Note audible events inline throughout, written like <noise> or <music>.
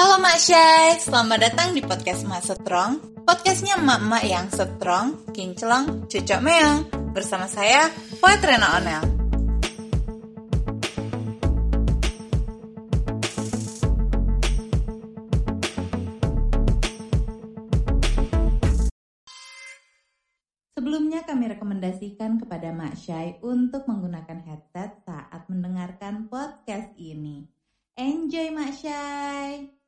Halo Mak Syai, selamat datang di podcast Mak Setrong Podcastnya emak-emak yang setrong, kinclong, cucok meong Bersama saya, Poet Rena Onel Sebelumnya kami rekomendasikan kepada Mak Syai untuk menggunakan headset saat mendengarkan podcast ini. Enjoy Mak Syai!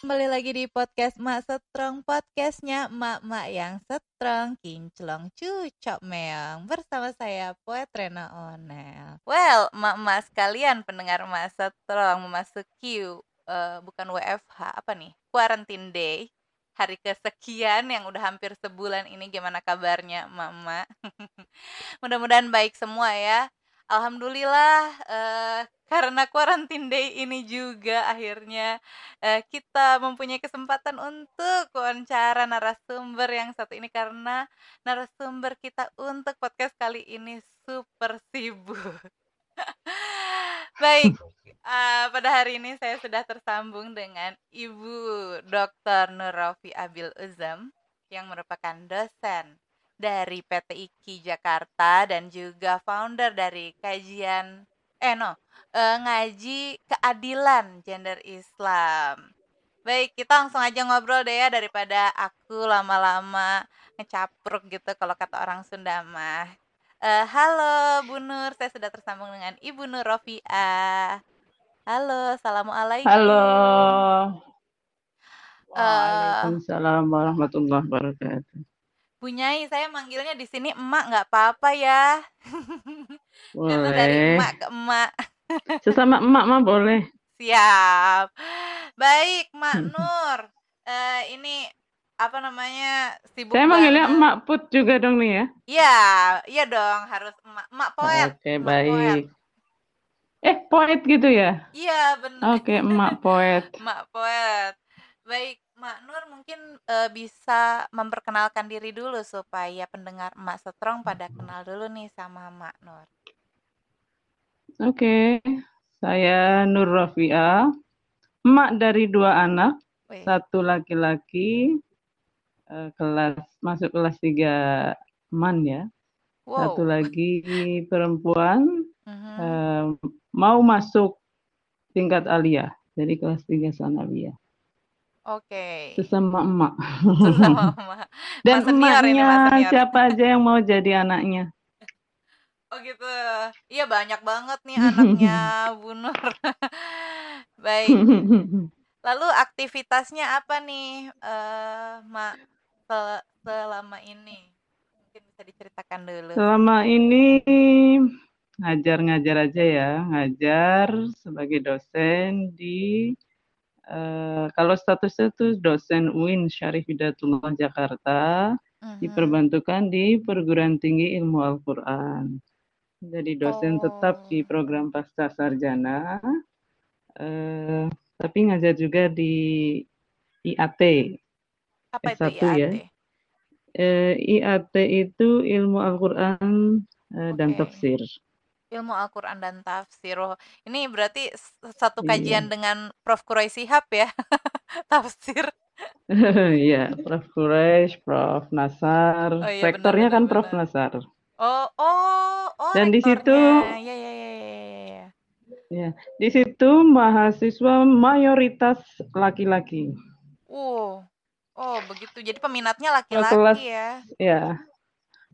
Kembali lagi di podcast Mak Setrong, podcastnya Mak-Mak yang setrong, kinclong, cucok meong. Bersama saya, Poet Rena Onel. Well, Mak-Mak sekalian pendengar Mak Setrong memasuki uh, bukan WFH, apa nih? Quarantine Day hari kesekian yang udah hampir sebulan ini gimana kabarnya mama <laughs> mudah-mudahan baik semua ya Alhamdulillah uh, karena quarantine day ini juga akhirnya uh, kita mempunyai kesempatan untuk wawancara narasumber yang satu ini karena narasumber kita untuk podcast kali ini super sibuk <laughs> Baik, uh, pada hari ini saya sudah tersambung dengan Ibu Dr. Nurafi Abil Uzam yang merupakan dosen dari PT IKI Jakarta dan juga founder dari kajian eh no, uh, ngaji keadilan gender Islam. Baik, kita langsung aja ngobrol deh ya daripada aku lama-lama ngecapruk gitu kalau kata orang Sunda mah. Uh, halo Bu Nur, saya sudah tersambung dengan Ibu Nur Rofia. Halo, assalamualaikum. Halo. Eh, Waalaikumsalam warahmatullahi wabarakatuh. Bu Nyai, saya manggilnya di sini emak nggak apa-apa ya. <laughs> Karena dari Boleh. emak ke emak. <laughs> Sesama emak mah boleh. Siap. Baik, Mak Nur. Eh, ini apa namanya sibuk Saya manggilnya banget. emak put juga dong nih ya. Iya, iya dong harus emak, emak poet. Oke, emak poet. baik. Eh, poet gitu ya? Iya, benar. Oke, emak poet. <laughs> Mak Poet. Baik, Mak Nur mungkin eh, bisa memperkenalkan diri dulu supaya pendengar Mak Setrong pada kenal dulu nih sama Mak Nur. Oke, saya Nur Rafia, emak dari dua anak, Wih, satu laki-laki, eh, kelas masuk kelas tiga man ya, wow. satu lagi perempuan, Mhm. eh, mau masuk tingkat aliyah, jadi kelas tiga sanawiyah. Oke. Sesama emak. Sesama <laughs> emak. Dan ini, emaknya siapa aja yang mau jadi anaknya. <laughs> Oh gitu. Iya banyak banget nih <laughs> anaknya Bu Nur. Baik. Lalu aktivitasnya apa nih, eh Mak sel- selama ini? Mungkin bisa diceritakan dulu. Selama ini ngajar-ngajar aja ya, ngajar sebagai dosen di eh, kalau statusnya tuh dosen UIN Syarif Hidayatullah Jakarta, Mhm. diperbantukan di Perguruan Tinggi Ilmu Al-Quran. Jadi dosen tetap di Oh. program pasca sarjana, eh, tapi ngajar juga di IAT, Apa itu S1 ya. IAT? Eh, IAT itu ilmu Al-Quran eh, dan Oke. tafsir. Ilmu Al-Quran dan tafsir. Oh, ini berarti satu Iya. kajian dengan Prof. Quraisy Shihab ya? <laughs> Tafsir. <laughs> Iya, Prof. Quraisy, Prof. Nasar. Oh iya Rektornya benar kan Prof. benar. Nasar. Oh, oh, oh Dan di situ. Ya, ya, ya, ya, ya, ya. di situ mahasiswa mayoritas laki-laki. Uh, oh begitu. Jadi peminatnya laki-laki ya. ya,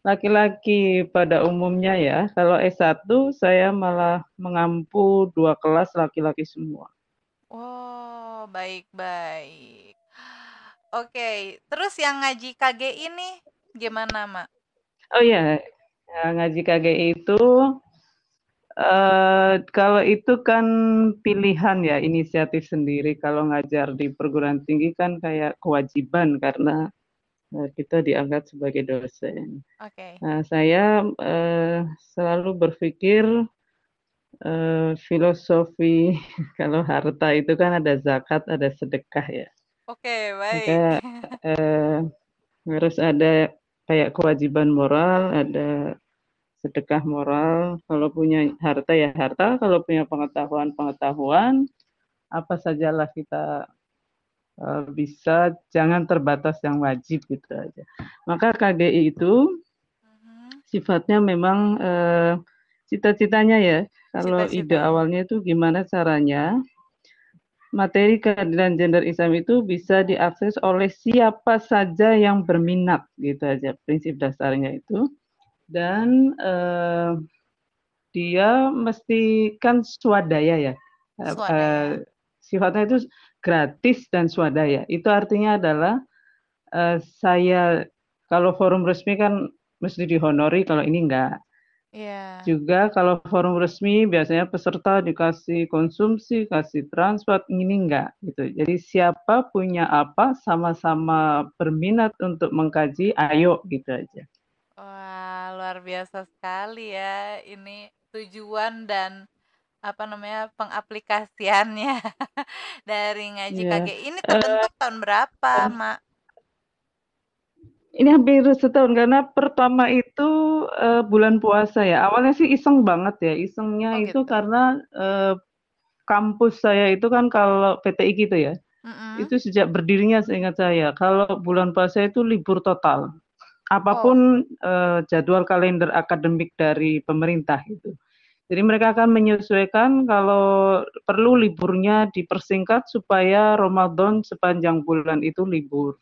laki-laki pada umumnya ya. Kalau S1 saya malah mengampu dua kelas laki-laki semua. Oh, baik-baik. Oke, terus yang ngaji KG ini gimana, Mak? Oh iya, ya, ngaji KGI itu eh kalau itu kan pilihan ya, inisiatif sendiri. Kalau ngajar di perguruan tinggi kan kayak kewajiban karena eh, kita dianggap sebagai dosen. Oke. Nah, saya eh, selalu berpikir eh, filosofi <laughs> kalau harta itu kan ada zakat, ada sedekah ya. Oke, baik. Maka <laughs> eh, harus ada kayak kewajiban moral, ada sedekah moral. Kalau punya harta ya harta, kalau punya pengetahuan pengetahuan, apa sajalah kita uh, bisa jangan terbatas yang wajib gitu aja. Maka KGI itu mm-hmm. sifatnya memang uh, cita-citanya ya. Kalau Cita-cita. ide awalnya itu gimana caranya materi keadilan gender Islam itu bisa diakses oleh siapa saja yang berminat gitu aja prinsip dasarnya itu dan uh, dia mesti kan swadaya ya swadaya. Uh, sifatnya itu gratis dan swadaya. Itu artinya adalah uh, saya kalau forum resmi kan mesti dihonori, kalau ini enggak. Yeah. Juga kalau forum resmi biasanya peserta dikasih konsumsi, kasih transport, ini enggak gitu. Jadi siapa punya apa sama-sama berminat untuk mengkaji, ayo gitu aja. Wah, luar biasa sekali ya ini tujuan dan apa namanya pengaplikasiannya <laughs> dari ngaji yeah. KG ini terbentuk uh, tahun berapa, uh, Mak? Ini hampir setahun karena pertama itu uh, bulan puasa ya. Awalnya sih iseng banget ya. Isengnya oh, itu gitu. karena uh, kampus saya itu kan kalau PTI gitu ya. Mm-hmm. Itu sejak berdirinya seingat saya. Kalau bulan puasa itu libur total. Apa pun oh. uh, jadwal kalender akademik dari pemerintah itu. Jadi mereka akan menyesuaikan kalau perlu liburnya dipersingkat supaya Ramadan sepanjang bulan itu libur.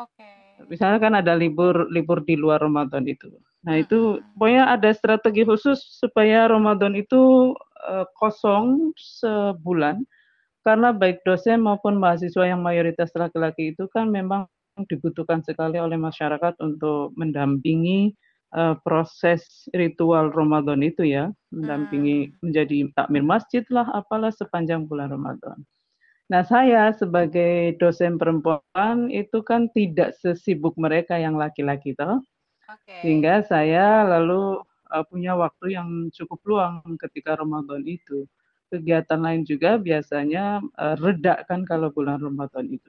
Oke. Okay. Misalnya kan ada libur libur di luar Ramadan itu. Nah itu hmm. pokoknya ada strategi khusus supaya Ramadan itu uh, kosong sebulan karena baik dosen maupun mahasiswa yang mayoritas laki-laki itu kan memang dibutuhkan sekali oleh masyarakat untuk mendampingi uh, proses ritual Ramadan itu ya, mendampingi hmm. menjadi takmir masjid lah apalah sepanjang bulan Ramadan. Nah, saya sebagai dosen perempuan itu kan tidak sesibuk mereka yang laki-laki toh. Okay. Sehingga saya lalu uh, punya waktu yang cukup luang ketika Ramadan itu. Kegiatan lain juga biasanya uh, reda kan kalau bulan Ramadan itu.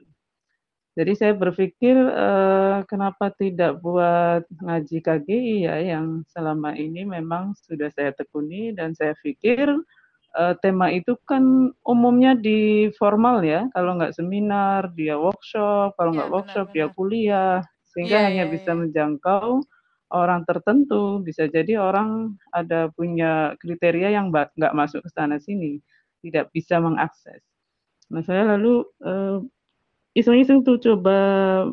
Jadi saya berpikir uh, kenapa tidak buat ngaji KGI ya yang selama ini memang sudah saya tekuni dan saya pikir uh, tema itu kan umumnya di formal ya, kalau nggak seminar dia workshop, kalau ya, nggak workshop benar, dia kuliah, sehingga ya, hanya ya, bisa ya. menjangkau orang tertentu, bisa jadi orang ada punya kriteria yang nggak masuk ke sana sini, tidak bisa mengakses. Nah saya lalu uh, iseng-iseng tuh coba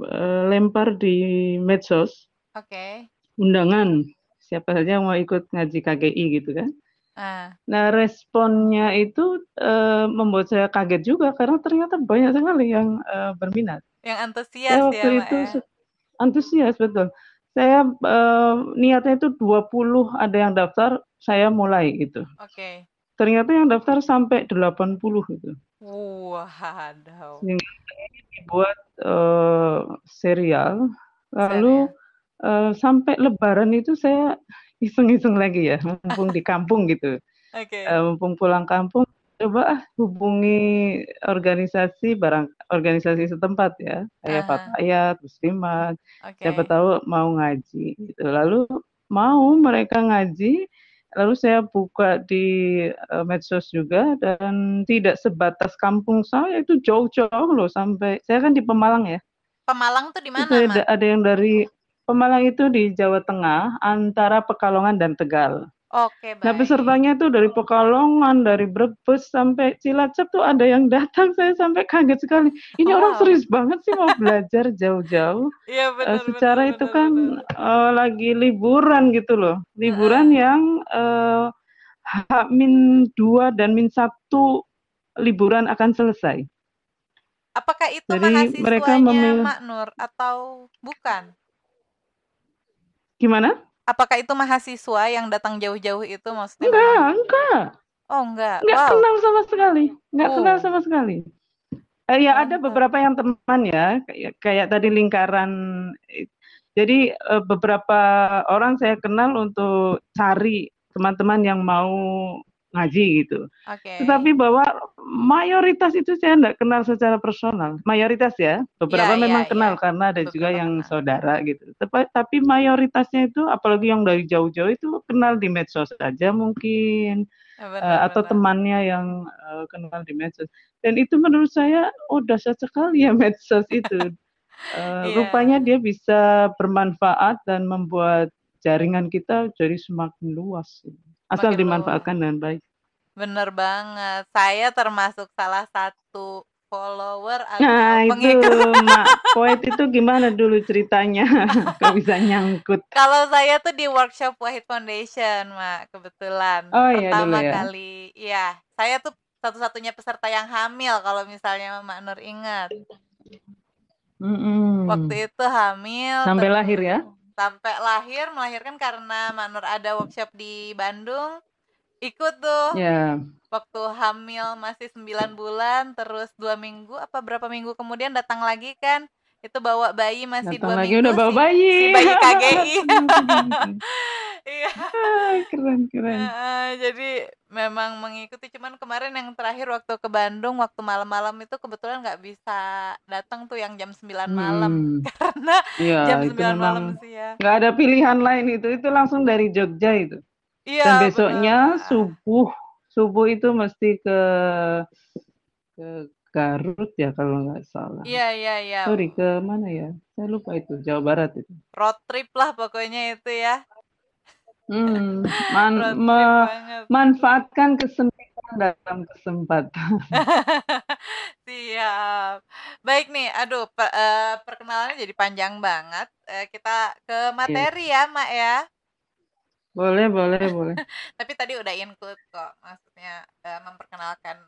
uh, lempar di medsos. Oke. Okay. Undangan siapa saja yang mau ikut ngaji KGI gitu kan. Uh. Nah responnya itu uh, membuat saya kaget juga karena ternyata banyak sekali yang uh, berminat. Yang antusias saya waktu ya, itu ya? antusias betul. Saya uh, niatnya itu 20 ada yang daftar, saya mulai gitu. Oke. Okay. Ternyata yang daftar sampai 80 gitu. Waduh. Sehingga dibuat uh, serial, lalu uh, sampai Lebaran itu saya iseng-iseng lagi ya, mumpung di kampung gitu. Okay. Uh, eh, mumpung pulang kampung, coba ah hubungi organisasi barang organisasi setempat ya, kayak uh -huh. Fatayat, Muslimat, okay. siapa tahu mau ngaji gitu. Lalu mau mereka ngaji, lalu saya buka di uh, medsos juga dan tidak sebatas kampung saya itu jauh-jauh loh sampai saya kan di Pemalang ya. Pemalang tuh di mana? Ada, ada yang dari Pemalang itu di Jawa Tengah antara Pekalongan dan Tegal. Oke, nah, baik. Nah, pesertanya tuh dari Pekalongan, dari Brebes sampai Cilacap tuh ada yang datang. Saya sampai kaget sekali. Ini oh. orang serius banget sih mau belajar jauh-jauh. <laughs> Iya benar. Uh, secara benar, itu benar, kan benar. Uh, lagi liburan gitu loh. Liburan uh. yang uh, H min dua dan min satu liburan akan selesai. Apakah itu Jadi mahasiswanya mereka memilih... Mak Nur atau bukan? Gimana? Apakah itu mahasiswa yang datang jauh-jauh itu maksudnya? Enggak, memang? enggak. Oh, enggak. Enggak wow. kenal sama sekali. Enggak oh. kenal sama sekali. Eh, ya ada beberapa yang teman ya, kayak, kayak tadi lingkaran. Jadi eh, beberapa orang saya kenal untuk cari teman-teman yang mau ngaji gitu. Okay. Tetapi bahwa mayoritas itu saya tidak kenal secara personal. Mayoritas ya, beberapa yeah, memang yeah, kenal yeah. karena ada beberapa juga yang kenal. saudara gitu. Tapi, tapi mayoritasnya itu, apalagi yang dari jauh-jauh itu kenal di medsos saja mungkin. benar, uh, atau benar. temannya yang uh, kenal di medsos. Dan itu menurut saya oh dahsyat sekali ya <laughs> medsos itu. uh, yeah. Rupanya dia bisa bermanfaat dan membuat jaringan kita jadi semakin luas. Asal Makin dimanfaatkan dengan baik. Bener banget. Saya termasuk salah satu follower atau nah, pengikut. itu Mak <laughs> Poet itu gimana dulu ceritanya? <laughs> Kok bisa nyangkut? Kalau saya tuh di workshop Wahid Foundation, Mak, kebetulan. Oh iya Pertama dulu ya. kali. Iya, saya tuh satu-satunya peserta yang hamil kalau misalnya Mak Nur ingat. Mm -hmm. Waktu itu hamil. Sampai lahir ya? Sampai lahir, melahirkan karena Mak Nur ada workshop di Bandung. Ikut tuh. Yeah. waktu hamil masih 9 bulan terus dua minggu apa berapa minggu kemudian datang lagi kan itu bawa bayi masih datang dua lagi minggu udah bawa bayi. Si, si bayi KGI <laughs> <laughs> iya. Ah, keren keren. Uh, jadi memang mengikuti. Cuman kemarin yang terakhir waktu ke Bandung waktu malam-malam itu kebetulan nggak bisa datang tuh yang jam 9 malam. Hmm. <laughs> karena ya, jam 9 malam sih ya. nggak ada pilihan lain itu. Itu langsung dari Jogja itu. Iya, Dan besoknya subuh subuh itu mesti ke ke Garut ya kalau nggak salah. Iya iya iya. Sorry ke mana ya? Saya lupa itu Jawa Barat itu. Road trip lah pokoknya itu ya. Hmm, <laughs> man, me, manfaatkan kesempitan dalam kesempatan. <laughs> Siap. Baik nih, aduh per, uh, perkenalannya jadi panjang banget. Uh, kita ke materi yeah. ya, Mak ya. Boleh boleh boleh. <laughs> Tapi tadi udah include kok, maksudnya, uh, memperkenalkan,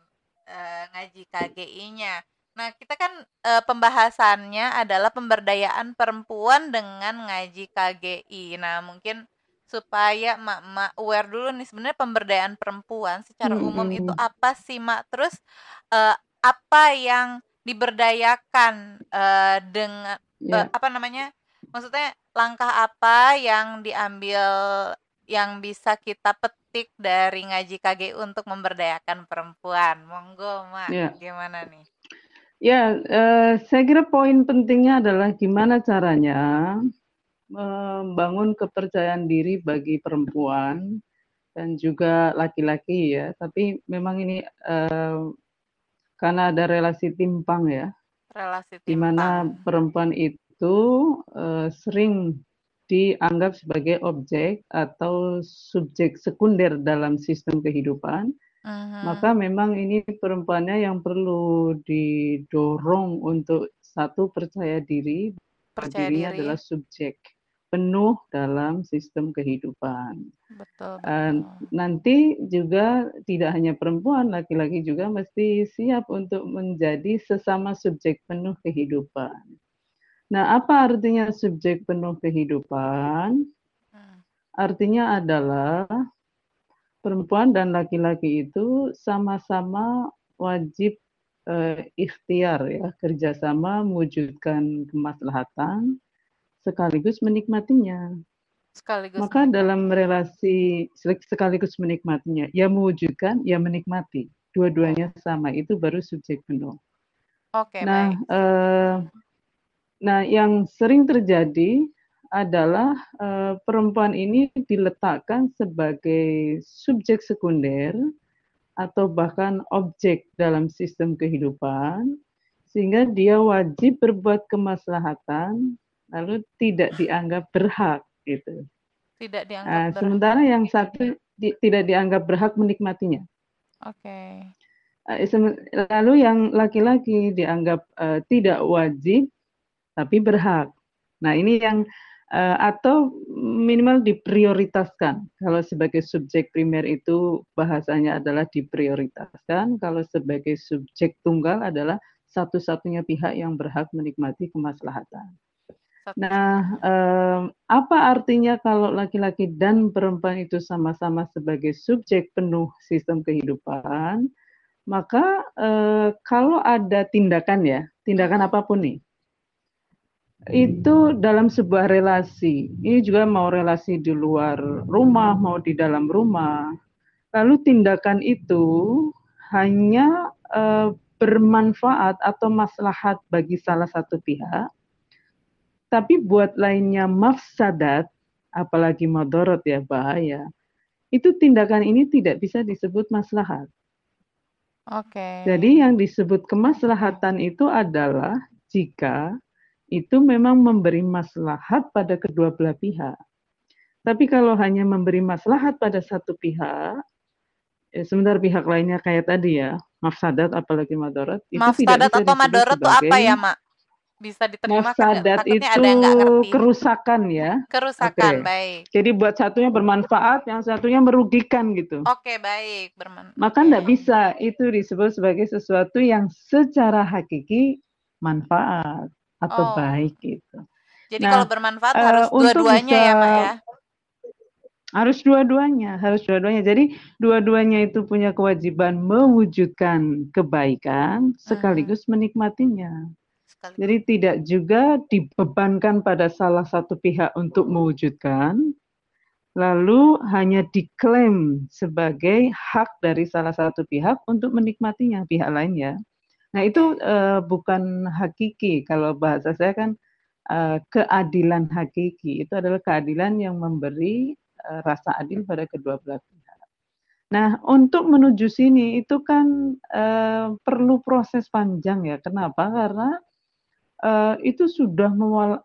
uh, ngaji KGI-nya. Nah, kita kan, uh, pembahasannya adalah pemberdayaan perempuan dengan ngaji KGI. Nah, mungkin supaya Mak-mak aware dulu nih, sebenarnya pemberdayaan perempuan secara umum itu apa sih, Mak? Terus, uh, apa yang diberdayakan, uh, dengan yeah. apa namanya, maksudnya langkah apa yang diambil yang bisa kita petik dari ngaji KG untuk memberdayakan perempuan? Monggo, Mak. Ya. Gimana nih? Ya, eh, saya kira poin pentingnya adalah gimana caranya membangun kepercayaan diri bagi perempuan dan juga laki-laki ya. Tapi memang ini eh, karena ada relasi timpang ya. Relasi timpang. Di mana perempuan itu eh, sering dianggap sebagai objek atau subjek sekunder dalam sistem kehidupan, uh-huh. maka memang ini perempuannya yang perlu didorong untuk satu percaya diri, percaya diri adalah subjek penuh dalam sistem kehidupan. Betul, betul. nanti juga tidak hanya perempuan, laki-laki juga mesti siap untuk menjadi sesama subjek penuh kehidupan. Nah, apa artinya subjek penuh kehidupan? Hmm. Artinya adalah perempuan dan laki-laki itu sama-sama wajib eh, ikhtiar ya, kerjasama mewujudkan kemaslahatan sekaligus menikmatinya. Sekaligus. Maka menikmati. dalam relasi sekaligus menikmatinya, ya mewujudkan, ya menikmati. Dua-duanya sama, itu baru subjek penuh. Oke, nah, baik. Eh, Nah, yang sering terjadi adalah uh, perempuan ini diletakkan sebagai subjek sekunder atau bahkan objek dalam sistem kehidupan, sehingga dia wajib berbuat kemaslahatan, lalu tidak dianggap berhak gitu. Tidak dianggap nah, berhak. Sementara yang satu di, tidak dianggap berhak menikmatinya. Oke. Okay. lalu yang laki-laki dianggap uh, tidak wajib tapi berhak. Nah, ini yang uh, atau minimal diprioritaskan. Kalau sebagai subjek primer itu bahasanya adalah diprioritaskan, kalau sebagai subjek tunggal adalah satu-satunya pihak yang berhak menikmati kemaslahatan. Nah, eh, apa artinya kalau laki-laki dan perempuan itu sama-sama sebagai subjek penuh sistem kehidupan? Maka eh, kalau ada tindakan ya, tindakan apa pun nih, itu dalam sebuah relasi. Ini juga mau relasi di luar rumah, mau di dalam rumah. Lalu tindakan itu hanya uh, bermanfaat atau maslahat bagi salah satu pihak, tapi buat lainnya mafsadat, apalagi madorot ya bahaya, itu tindakan ini tidak bisa disebut maslahat. Oke. Okay. Jadi yang disebut kemaslahatan itu adalah jika itu memang memberi maslahat pada kedua belah pihak. Tapi kalau hanya memberi maslahat pada satu pihak, eh, sementara pihak lainnya kayak tadi ya, mafsadat apalagi tidak bisa atau madarat itu apa ya, Mak? Bisa diterima Mafsadat itu ada yang kerusakan ya. Kerusakan, okay. baik. Jadi buat satunya bermanfaat, yang satunya merugikan gitu. Oke, okay, baik, bermanfaat. Maka tidak bisa itu disebut sebagai sesuatu yang secara hakiki manfaat atau oh. baik gitu. Jadi nah, kalau bermanfaat harus uh, dua-duanya ya, Mak ya. Harus dua-duanya, harus dua-duanya. Jadi dua-duanya itu punya kewajiban mewujudkan kebaikan sekaligus menikmatinya. Sekaligus. Jadi tidak juga dibebankan pada salah satu pihak untuk mewujudkan, lalu hanya diklaim sebagai hak dari salah satu pihak untuk menikmatinya pihak lain ya. Nah itu uh, bukan hakiki kalau bahasa saya kan uh, keadilan hakiki itu adalah keadilan yang memberi Eh, rasa adil pada kedua belah pihak. Nah, untuk menuju sini itu kan uh, perlu proses panjang ya. Kenapa? Karena uh, itu sudah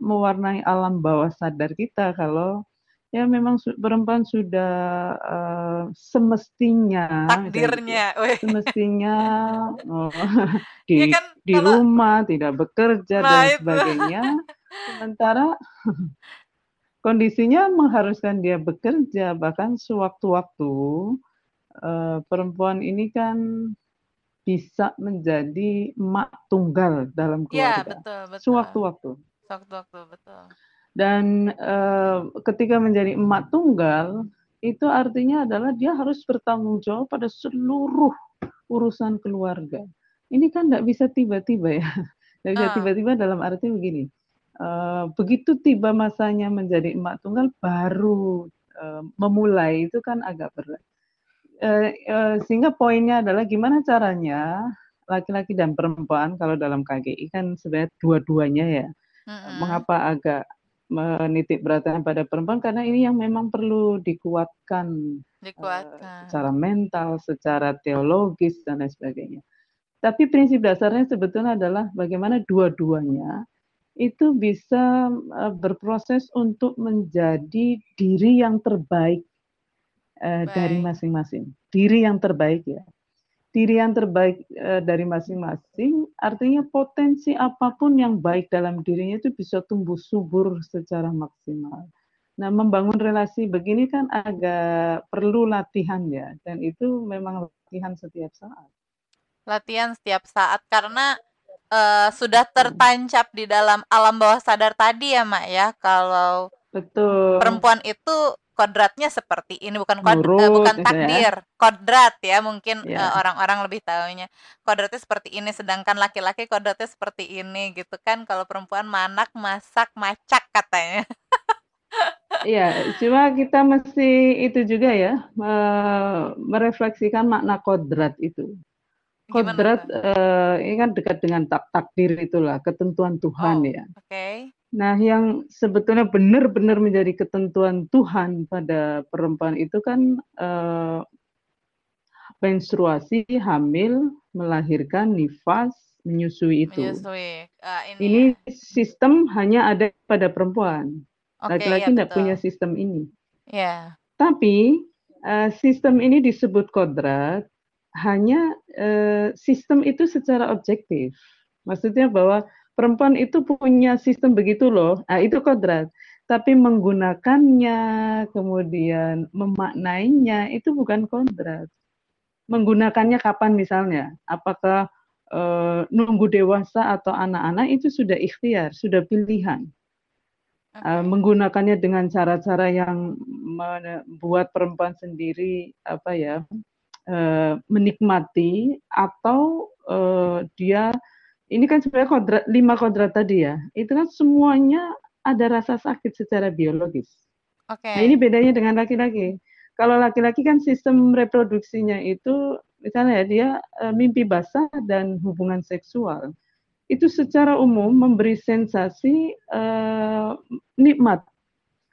mewarnai alam bawah sadar kita kalau ya memang perempuan sudah uh, semestinya takdirnya gitu, semestinya <laughs> oh, di ya kan, di kalau, rumah tidak bekerja nah dan itu. sebagainya <laughs> sementara <laughs> kondisinya mengharuskan dia bekerja bahkan sewaktu-waktu uh, perempuan ini kan bisa menjadi emak tunggal dalam iya, keluarga. Ya, betul, betul. Sewaktu-waktu. Sewaktu-waktu, betul. Dan uh, ketika menjadi emak tunggal, itu artinya adalah dia harus bertanggung jawab pada seluruh urusan keluarga. Ini kan tidak bisa tiba-tiba ya. <laughs> Tidak bisa ah. tiba-tiba dalam arti begini. Uh, begitu tiba masanya menjadi emak tunggal baru uh, memulai itu kan agak berat. Uh, uh, sehingga poinnya adalah gimana caranya laki-laki dan perempuan kalau dalam KGI kan sebenarnya dua-duanya ya. Mm-hmm. Mengapa agak menitik beratkan pada perempuan karena ini yang memang perlu dikuatkan, dikuatkan. Uh, secara mental, secara teologis dan lain sebagainya. Tapi prinsip dasarnya sebetulnya adalah bagaimana dua-duanya itu bisa uh, berproses untuk menjadi diri yang terbaik uh, dari masing-masing. Diri yang terbaik ya. Diri yang terbaik uh, dari masing-masing artinya potensi apa pun yang baik dalam dirinya itu bisa tumbuh subur secara maksimal. Nah, membangun relasi begini kan agak perlu latihan ya dan itu memang latihan setiap saat. Latihan setiap saat karena uh, sudah tertancap di dalam alam bawah sadar tadi ya mak ya kalau betul perempuan itu kodratnya seperti ini bukan kod uh, bukan gitu ya. takdir ya. kodrat ya mungkin. Iya. uh, orang-orang lebih tahunya kodratnya seperti ini sedangkan laki-laki kodratnya seperti ini gitu kan kalau perempuan manak masak macak katanya <laughs> Iya, cuma kita mesti itu juga ya merefleksikan makna kodrat itu kodrat uh, ini kan dekat dengan tak takdir itulah ketentuan Tuhan oh, ya. Oke. Okay. Nah, yang sebetulnya benar-benar menjadi ketentuan Tuhan pada perempuan itu kan uh, menstruasi, hamil, melahirkan, nifas, menyusui itu. Menyusui. Uh, ini ini ya. sistem hanya ada pada perempuan. Laki-laki okay, tidak ya, punya sistem ini. Yeah. Tapi uh, sistem ini disebut kodrat hanya eh, sistem itu secara objektif. Maksudnya bahwa perempuan itu punya sistem begitu loh. Nah, itu kodrat. Tapi menggunakannya, kemudian memaknainya itu bukan kodrat. Menggunakannya kapan misalnya? Apakah eh, nunggu dewasa atau anak-anak itu sudah ikhtiar, sudah pilihan. Okay. Uh, menggunakannya dengan cara-cara yang membuat perempuan sendiri apa ya uh, menikmati atau uh, dia ini kan sebenarnya kodrat lima kodrat tadi ya itu kan semuanya ada rasa sakit secara biologis. Oke. Okay. Nah ini bedanya dengan laki-laki. Kalau laki-laki kan sistem reproduksinya itu misalnya ya dia uh, mimpi basah dan hubungan seksual itu secara umum memberi sensasi uh, nikmat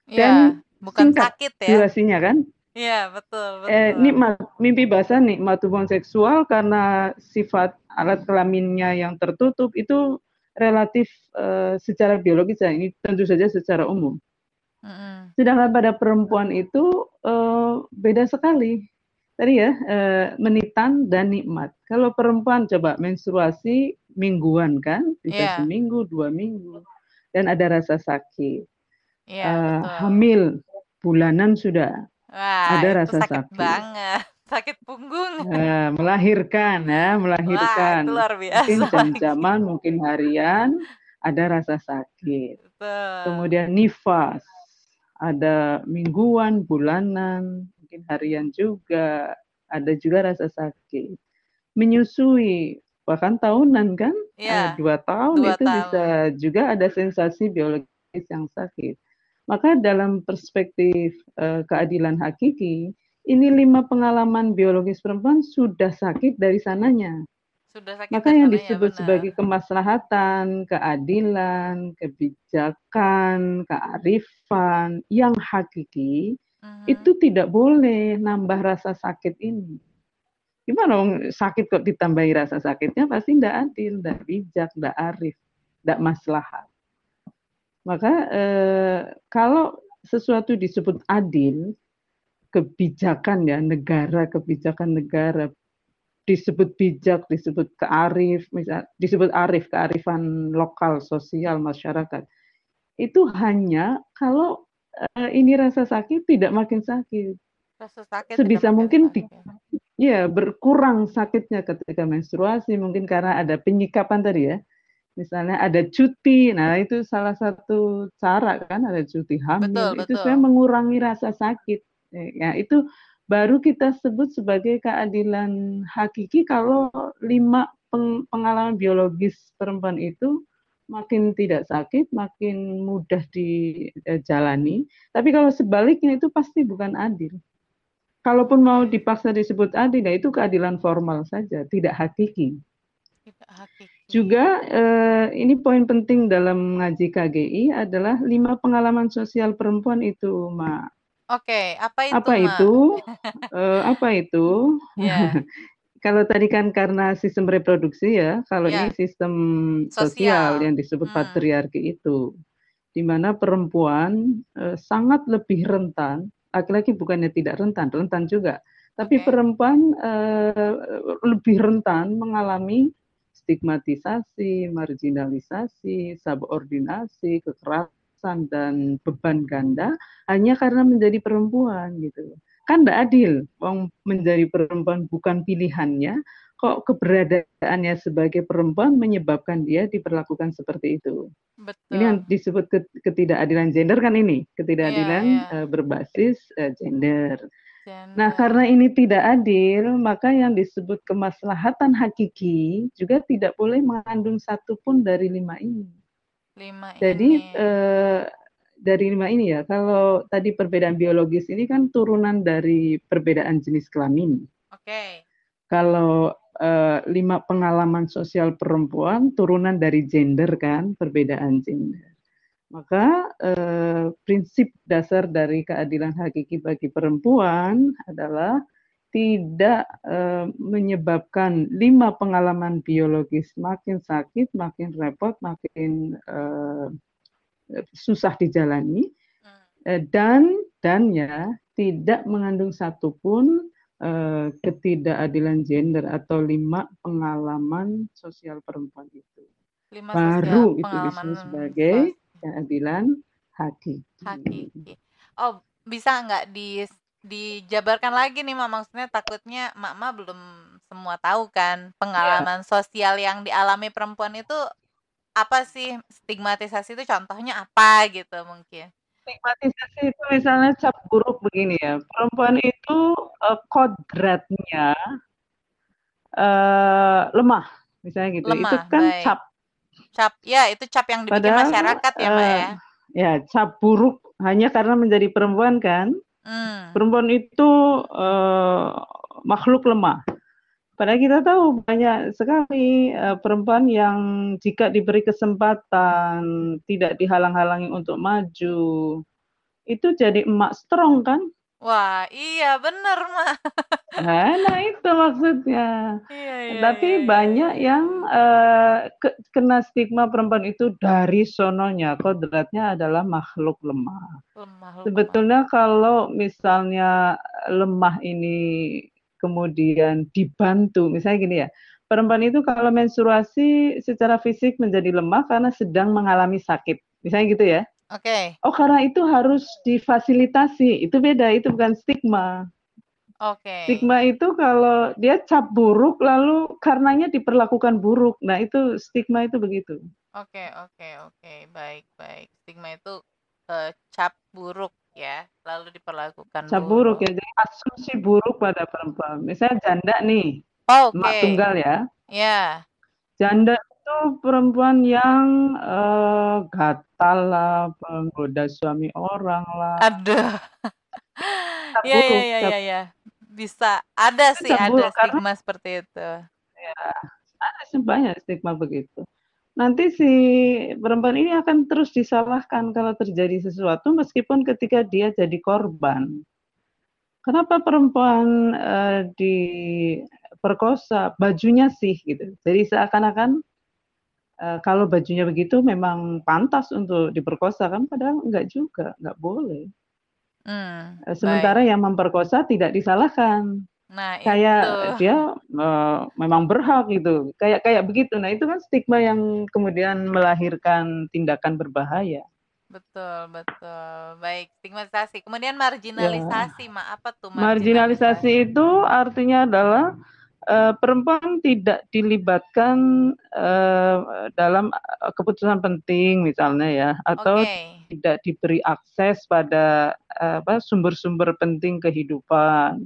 dan ya, bukan sakit ya. durasinya kan Iya, betul, betul. Eh, nikmat, mimpi basah nikmat hubungan seksual karena sifat alat kelaminnya yang tertutup itu relatif uh, secara biologis ya ini tentu saja secara umum. Mm-hmm. Sedangkan pada perempuan itu uh, beda sekali. Tadi ya uh, menitan dan nikmat. Kalau perempuan coba menstruasi mingguan kan, bisa yeah. seminggu, dua minggu, dan ada rasa sakit. Yeah, uh, hamil bulanan sudah Wah, ada rasa sakit, sakit banget. <laughs> Sakit punggung. Ya, melahirkan ya, <laughs> melahirkan. Wah, luar biasa. Mungkin <laughs> jam-jaman, mungkin harian, ada rasa sakit. Betul. Kemudian nifas, ada mingguan, bulanan, mungkin harian juga, ada juga rasa sakit. Menyusui, bahkan tahunan kan? Ya, dua tahun dua itu tahun. bisa juga ada sensasi biologis yang sakit. Maka dalam perspektif uh, keadilan hakiki, ini lima pengalaman biologis perempuan sudah sakit dari sananya. Sudah sakit Maka yang disebut benar. sebagai kemaslahatan, keadilan, kebijakan, kearifan yang hakiki uh-huh. itu tidak boleh nambah rasa sakit ini. Gimana dong sakit kok ditambahi rasa sakitnya pasti tidak adil, tidak bijak, tidak arif, tidak maslahat. Maka eh, kalau sesuatu disebut adil, kebijakan ya negara, kebijakan negara disebut bijak, disebut kearif, misal disebut arif, kearifan lokal, sosial, masyarakat. Itu hanya kalau eh, ini rasa sakit tidak makin sakit. Rasa sakit sebisa mungkin di, ya berkurang sakitnya ketika menstruasi mungkin karena ada penyikapan tadi ya misalnya ada cuti, nah itu salah satu cara kan ada cuti hamil, betul, itu saya mengurangi rasa sakit. Ya itu baru kita sebut sebagai keadilan hakiki kalau lima pengalaman biologis perempuan itu makin tidak sakit, makin mudah dijalani. Tapi kalau sebaliknya itu pasti bukan adil. Kalaupun mau dipaksa disebut adil, ya itu keadilan formal saja, tidak hakiki. Tidak hakiki. Juga eh, ini poin penting dalam ngaji KGI adalah lima pengalaman sosial perempuan itu, Ma. Oke, apa itu? Apa Ma? itu? <laughs> eh, apa itu? Yeah. <laughs> kalau tadi kan karena sistem reproduksi ya, kalau yeah. ini sistem sosial, sosial yang disebut hmm. patriarki itu, di mana perempuan eh, sangat lebih rentan, laki-laki bukannya tidak rentan, rentan juga, tapi okay. perempuan eh, lebih rentan mengalami stigmatisasi, marginalisasi, subordinasi, kekerasan dan beban ganda hanya karena menjadi perempuan gitu. Kan tidak adil, wong menjadi perempuan bukan pilihannya, kok keberadaannya sebagai perempuan menyebabkan dia diperlakukan seperti itu. Betul. Ini yang disebut ketidakadilan gender kan ini, ketidakadilan yeah, yeah. berbasis uh, gender. Nah, karena ini tidak adil, maka yang disebut kemaslahatan hakiki juga tidak boleh mengandung satu pun dari lima ini. Lima Jadi ini. Eh, dari lima ini ya, kalau tadi perbedaan biologis ini kan turunan dari perbedaan jenis kelamin. Oke. Okay. Kalau eh, lima pengalaman sosial perempuan turunan dari gender kan, perbedaan gender. Maka eh, prinsip dasar dari keadilan hakiki bagi perempuan adalah tidak eh, menyebabkan lima pengalaman biologis makin sakit, makin repot, makin eh, susah dijalani, hmm. eh, dan dan ya tidak mengandung satupun eh, ketidakadilan gender atau lima pengalaman sosial perempuan itu. Lima Baru itu disebut sebagai keadilan hakiki. Hakiki. Oh, bisa nggak di dijabarkan lagi nih mak maksudnya takutnya mak belum semua tahu kan pengalaman yeah. sosial yang dialami perempuan itu apa sih stigmatisasi itu contohnya apa gitu mungkin stigmatisasi itu misalnya cap buruk begini ya perempuan itu uh, kodratnya uh, lemah misalnya gitu lemah, itu kan baik. cap Cap, ya itu cap yang dibikin Padahal, masyarakat ya, Mbak ya. Uh, ya, cap buruk hanya karena menjadi perempuan kan. Hmm. Perempuan itu uh, makhluk lemah. Padahal kita tahu banyak sekali uh, perempuan yang jika diberi kesempatan tidak dihalang-halangi untuk maju, itu jadi emak strong kan? Wah, iya bener, Mak. Nah, nah itu maksudnya. Iya iya Tapi iya iya banyak iya. yang, ke kena stigma perempuan itu dari sononya, kodratnya adalah makhluk lemah. Lemah lemah. Sebetulnya kalau misalnya lemah ini kemudian dibantu, misalnya gini ya, perempuan itu kalau menstruasi secara fisik menjadi lemah karena sedang mengalami sakit, misalnya gitu ya. Oke. Oh, karena itu harus difasilitasi, itu beda, itu bukan stigma. Oke. Stigma itu kalau dia cap buruk lalu karenanya diperlakukan buruk. Nah, itu stigma itu begitu. Oke oke oke, baik baik. Stigma itu, eee, cap buruk ya, lalu diperlakukan Cap buruk buruk. ya, jadi asumsi buruk pada perempuan. Misalnya janda nih, emak Oke. tunggal ya. Iya. Janda itu perempuan yang, eee, gatal lah, penggoda suami orang lah. Aduh. Cap Iya iya buruk, iya cap iya iya. Bisa, ada Itu sih, cap ada buruk karena stigma seperti itu. Iya, ada sih banyak stigma begitu. Nanti si perempuan ini akan terus disalahkan kalau terjadi sesuatu meskipun ketika dia jadi korban. Kenapa perempuan, eee, diperkosa, bajunya sih gitu. Jadi seakan-akan, eee, kalau bajunya begitu memang pantas untuk diperkosa kan padahal enggak juga, enggak boleh. Eee, baik. sementara yang memperkosa tidak disalahkan. Nah itu. Kayak dia, eee, memang berhak gitu, kayak kayak begitu. Nah, itu kan stigma yang kemudian melahirkan tindakan berbahaya. Betul betul. Baik, stigmatisasi. Kemudian Ya. marginalisasi, Mak, apa tuh Marginalisasi marginalisasi? itu artinya adalah, perempuan tidak dilibatkan, eee, dalam, eee, keputusan penting misalnya ya, atau Oke. tidak diberi akses pada, apa, sumber-sumber penting kehidupan.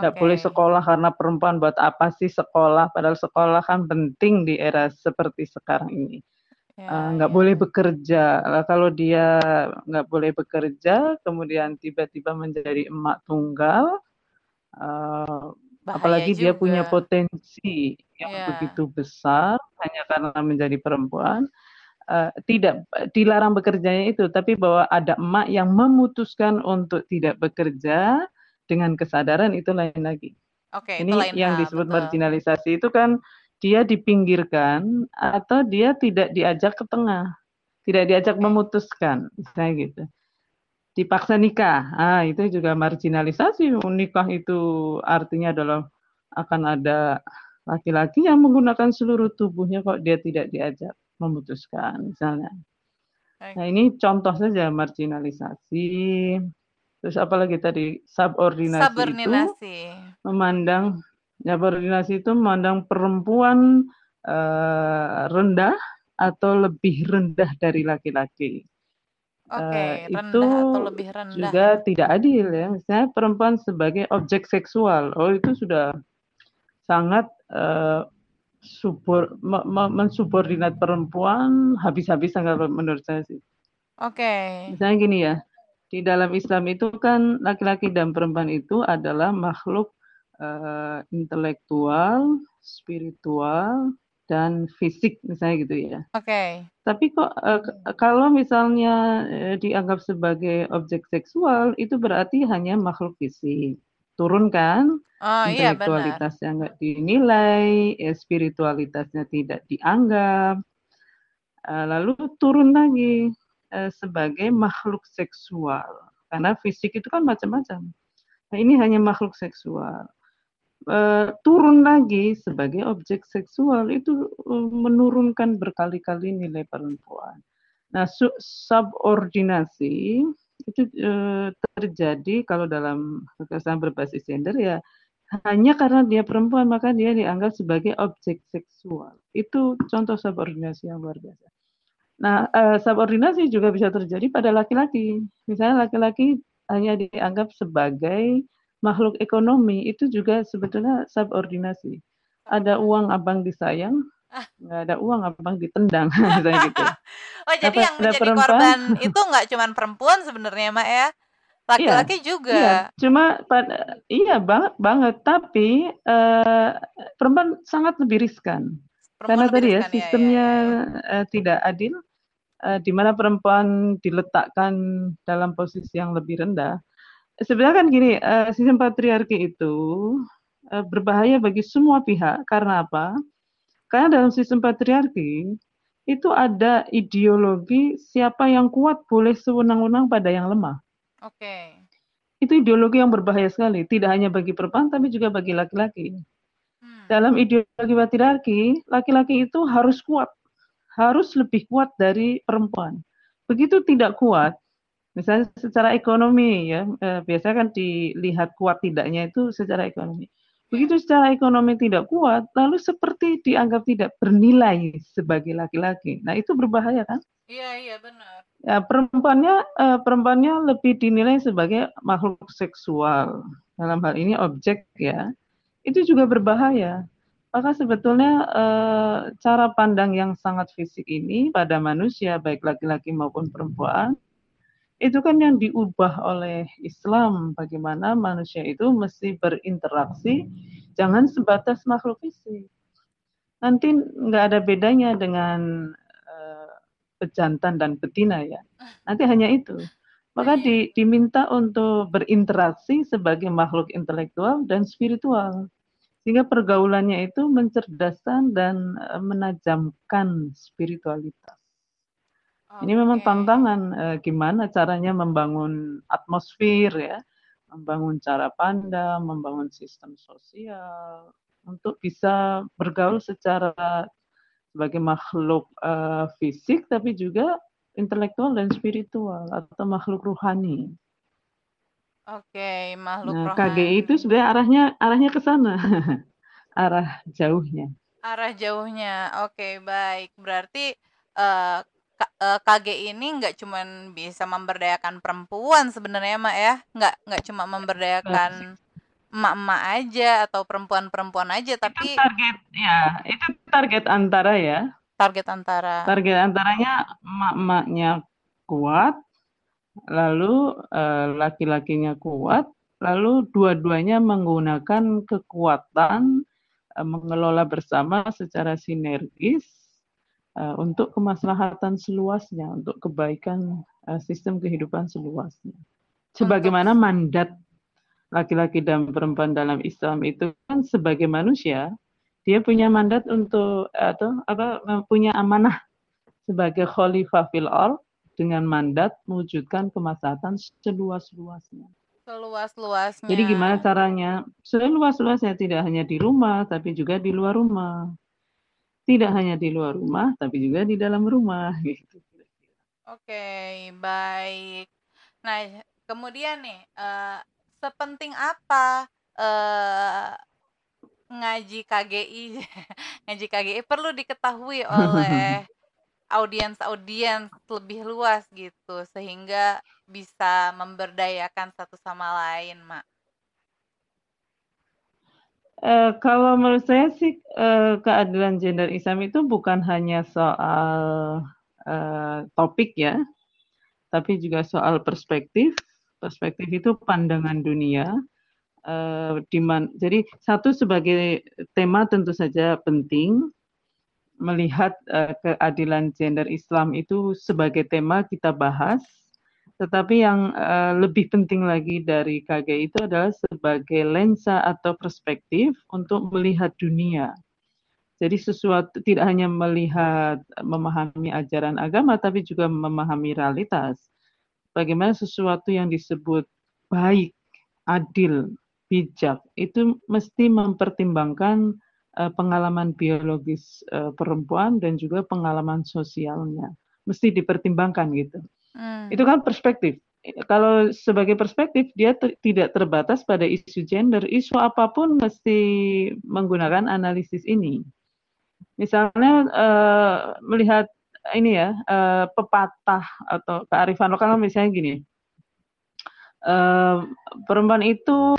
Nggak boleh Oke. sekolah karena perempuan, buat apa sih sekolah, padahal sekolah kan penting di era seperti sekarang ini. Eee, Iya nggak boleh iya. bekerja, lah kalau dia nggak boleh bekerja, kemudian tiba-tiba menjadi emak tunggal, eee, Bahaya apalagi dia punya juga. potensi yang Iya. begitu besar hanya karena menjadi perempuan, eee, tidak dilarang bekerjanya itu, tapi bahwa ada emak yang memutuskan untuk tidak bekerja dengan kesadaran itu lain lagi. Oke, itu Ini lain yang hal, disebut betul. marginalisasi itu kan dia dipinggirkan atau dia tidak diajak ke tengah, tidak diajak Oke. memutuskan, misalnya gitu. Dipaksa nikah, ah, itu juga marginalisasi, nikah itu artinya adalah akan ada laki-laki yang menggunakan seluruh tubuhnya kok dia tidak diajak memutuskan, misalnya. Nah, ini contoh saja marginalisasi. Terus apalagi tadi, subordinasi itu Subordinasi. memandang subordinasi itu memandang perempuan, eee, rendah atau lebih rendah dari laki-laki. Oke, itu rendah atau lebih rendah juga tidak adil ya, misalnya perempuan sebagai objek seksual, oh itu sudah sangat, eee, subor me me mensubordinat perempuan habis-habisan kalau menurut saya sih. Oke. Misalnya gini ya, di dalam Islam itu kan laki-laki dan perempuan itu adalah makhluk, eee, intelektual, spiritual, dan fisik misalnya gitu ya. Oke. Tapi kok, eee, kalau misalnya, eee, dianggap sebagai objek seksual, itu berarti hanya makhluk fisik. Turun kan, Oh, iya intelektualitasnya nggak dinilai, eee, spiritualitasnya tidak dianggap. Eee, lalu turun lagi, eee, sebagai makhluk seksual, karena fisik itu kan macam-macam. Nah, ini hanya makhluk seksual. Eee, turun lagi sebagai objek seksual, itu, eee, menurunkan berkali-kali nilai perempuan. Nah, su subordinasi itu, eee, terjadi kalau dalam kekerasan berbasis gender ya, hanya karena dia perempuan maka dia dianggap sebagai objek seksual. Itu contoh subordinasi yang luar biasa. Nah, eee, subordinasi juga bisa terjadi pada laki-laki. Misalnya laki-laki hanya dianggap sebagai makhluk ekonomi, itu juga sebetulnya subordinasi. Ada uang abang disayang, Ah. nggak ada uang abang ditendang, <laughs> misalnya gitu. Oh, jadi yang pada menjadi perempuan korban <laughs> itu nggak cuman perempuan sebenarnya, Mak, ya? Iya Laki-laki iya, juga. cuma pada iya banget banget, tapi, eee, perempuan sangat lebih riskan. Perempuan Karena lebih tadi ya, riskan, ya ya sistemnya, ya ya. eee, tidak adil, eee, di mana perempuan diletakkan dalam posisi yang lebih rendah. Sebenarnya kan gini, uh, sistem patriarki itu uh, berbahaya bagi semua pihak karena apa? Karena dalam sistem patriarki itu ada ideologi siapa yang kuat boleh sewenang-wenang pada yang lemah. Oke. Okay. Itu ideologi yang berbahaya sekali, tidak hanya bagi perempuan tapi juga bagi laki-laki. Hmm. Dalam ideologi patriarki, laki-laki itu harus kuat, harus lebih kuat dari perempuan. Begitu tidak kuat, misalnya secara ekonomi ya, eh, biasanya kan dilihat kuat tidaknya itu secara ekonomi. Begitu secara ekonomi tidak kuat, lalu seperti dianggap tidak bernilai sebagai laki-laki. Nah itu berbahaya kan? Iya iya benar. Ya perempuannya eh, perempuannya lebih dinilai sebagai makhluk seksual dalam hal ini objek ya. Itu juga berbahaya. Maka sebetulnya eh, cara pandang yang sangat fisik ini pada manusia baik laki-laki maupun perempuan itu kan yang diubah oleh Islam bagaimana manusia itu mesti berinteraksi jangan sebatas makhluk fisik. Nanti nggak ada bedanya dengan uh, pejantan dan betina ya. Nanti hanya itu. Maka di, diminta untuk berinteraksi sebagai makhluk intelektual dan spiritual. Sehingga pergaulannya itu mencerdaskan dan uh, menajamkan spiritualitas ini memang tantangan eh, gimana caranya membangun atmosfer ya, membangun cara pandang, membangun sistem sosial untuk bisa bergaul secara sebagai makhluk uh, fisik tapi juga intelektual dan spiritual atau makhluk ruhani. Oke, makhluk nah, rohani. KGI itu sebenarnya arahnya arahnya ke sana. <laughs> Arah jauhnya. Arah jauhnya. Oke, baik. Berarti uh, KG eh, ini nggak cuma bisa memberdayakan perempuan sebenarnya mak ya. Nggak nggak cuma memberdayakan emak-emak aja atau perempuan-perempuan aja tapi itu target ya itu target antara ya. Target antara. Target antaranya emak-emaknya kuat lalu uh, laki-lakinya kuat lalu dua-duanya menggunakan kekuatan uh, mengelola bersama secara sinergis uh, untuk kemaslahatan seluasnya, untuk kebaikan uh, sistem kehidupan seluasnya. Sebagaimana mandat laki-laki dan perempuan dalam Islam itu kan sebagai manusia, dia punya mandat untuk atau apa punya amanah sebagai khalifah fil dengan mandat mewujudkan kemaslahatan seluas-luasnya. Seluas-luasnya. Jadi gimana caranya? Seluas-luasnya tidak hanya di rumah tapi juga di luar rumah tidak hanya di luar rumah tapi juga di dalam rumah <laughs> gitu. Oke, baik. Nah, kemudian nih, uh, sepenting apa uh, ngaji KGI? <laughs> ngaji KGI perlu diketahui oleh <laughs> audiens-audiens lebih luas gitu sehingga bisa memberdayakan satu sama lain, Mak. Uh, kalau menurut saya sih uh, keadilan gender Islam itu bukan hanya soal uh, topik ya, tapi juga soal perspektif. Perspektif itu pandangan dunia. Uh, diman, jadi satu sebagai tema tentu saja penting melihat uh, keadilan gender Islam itu sebagai tema kita bahas tetapi yang uh, lebih penting lagi dari KG itu adalah sebagai lensa atau perspektif untuk melihat dunia. Jadi sesuatu tidak hanya melihat memahami ajaran agama tapi juga memahami realitas. Bagaimana sesuatu yang disebut baik, adil, bijak itu mesti mempertimbangkan uh, pengalaman biologis uh, perempuan dan juga pengalaman sosialnya. Mesti dipertimbangkan gitu. Hmm. Itu kan perspektif. Kalau sebagai perspektif dia ter tidak terbatas pada isu gender, isu apa pun mesti menggunakan analisis ini. Misalnya uh, melihat ini ya uh, pepatah atau kearifan lokal misalnya gini, uh, perempuan itu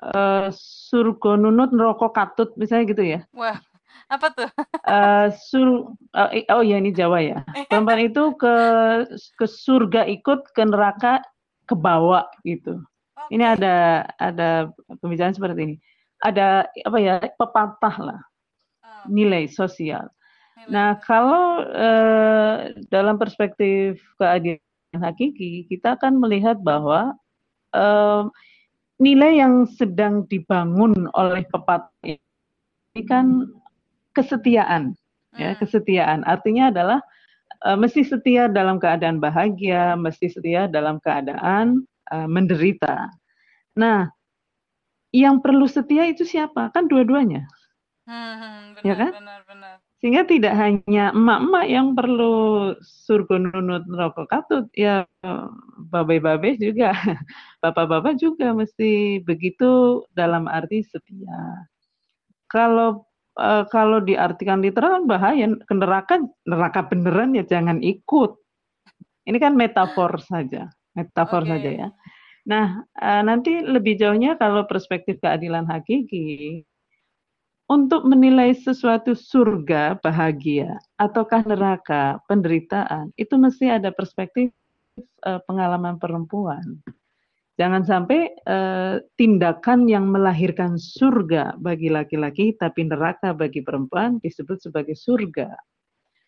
uh, surga nunut neraka katut misalnya gitu ya. Wah, apa tuh? uh, sur uh, oh ya ini Jawa ya. Perempuan itu ke ke surga ikut ke neraka ke bawah gitu. Okay. Ini ada ada pembicaraan seperti ini. Ada apa ya pepatah lah oh. nilai sosial. Nilai. Nah kalau uh, dalam perspektif keadilan hakiki kita akan melihat bahwa uh, nilai yang sedang dibangun oleh pepatah ini kan kesetiaan, ya hmm. kesetiaan. Artinya adalah uh, mesti setia dalam keadaan bahagia, mesti setia dalam keadaan uh, menderita. Nah, yang perlu setia itu siapa? Kan dua-duanya. Hmm, hmm benar, ya kan? Benar, benar. Sehingga tidak hanya emak-emak yang perlu surga nunut rokok katut, ya babai-babai juga, <laughs> bapak-bapak juga mesti begitu dalam arti setia. Kalau uh, kalau diartikan literal bahaya, ke neraka, neraka beneran ya jangan ikut. Ini kan metafor saja, metafor okay. saja ya. Nah, uh, nanti lebih jauhnya kalau perspektif keadilan hakiki, untuk menilai sesuatu surga, bahagia, ataukah neraka, penderitaan, itu mesti ada perspektif uh, pengalaman perempuan. Jangan sampai uh, tindakan yang melahirkan surga bagi laki-laki, tapi neraka bagi perempuan disebut sebagai surga.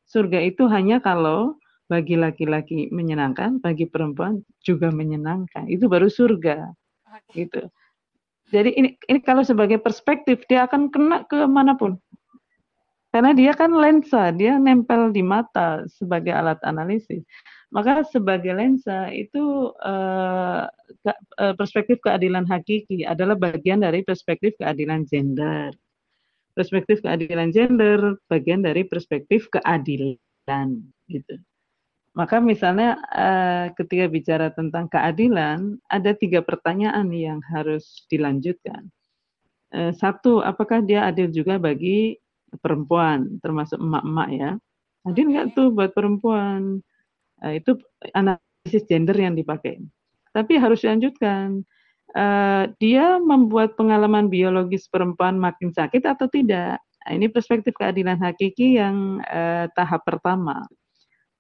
Surga itu hanya kalau bagi laki-laki menyenangkan, bagi perempuan juga menyenangkan. Itu baru surga. Gitu. Jadi ini, ini kalau sebagai perspektif dia akan kena ke mana pun. Karena dia kan lensa, dia nempel di mata sebagai alat analisis. Maka sebagai lensa itu uh, ke, uh, perspektif keadilan hakiki adalah bagian dari perspektif keadilan gender. Perspektif keadilan gender bagian dari perspektif keadilan gitu. Maka misalnya uh, ketika bicara tentang keadilan, ada tiga pertanyaan yang harus dilanjutkan. Uh, satu, apakah dia adil juga bagi perempuan, termasuk emak-emak ya? Adil nggak tuh buat perempuan? Uh, itu analisis gender yang dipakai. Tapi harus dilanjutkan. Uh, dia membuat pengalaman biologis perempuan makin sakit atau tidak? Nah, ini perspektif keadilan hakiki yang uh, tahap pertama.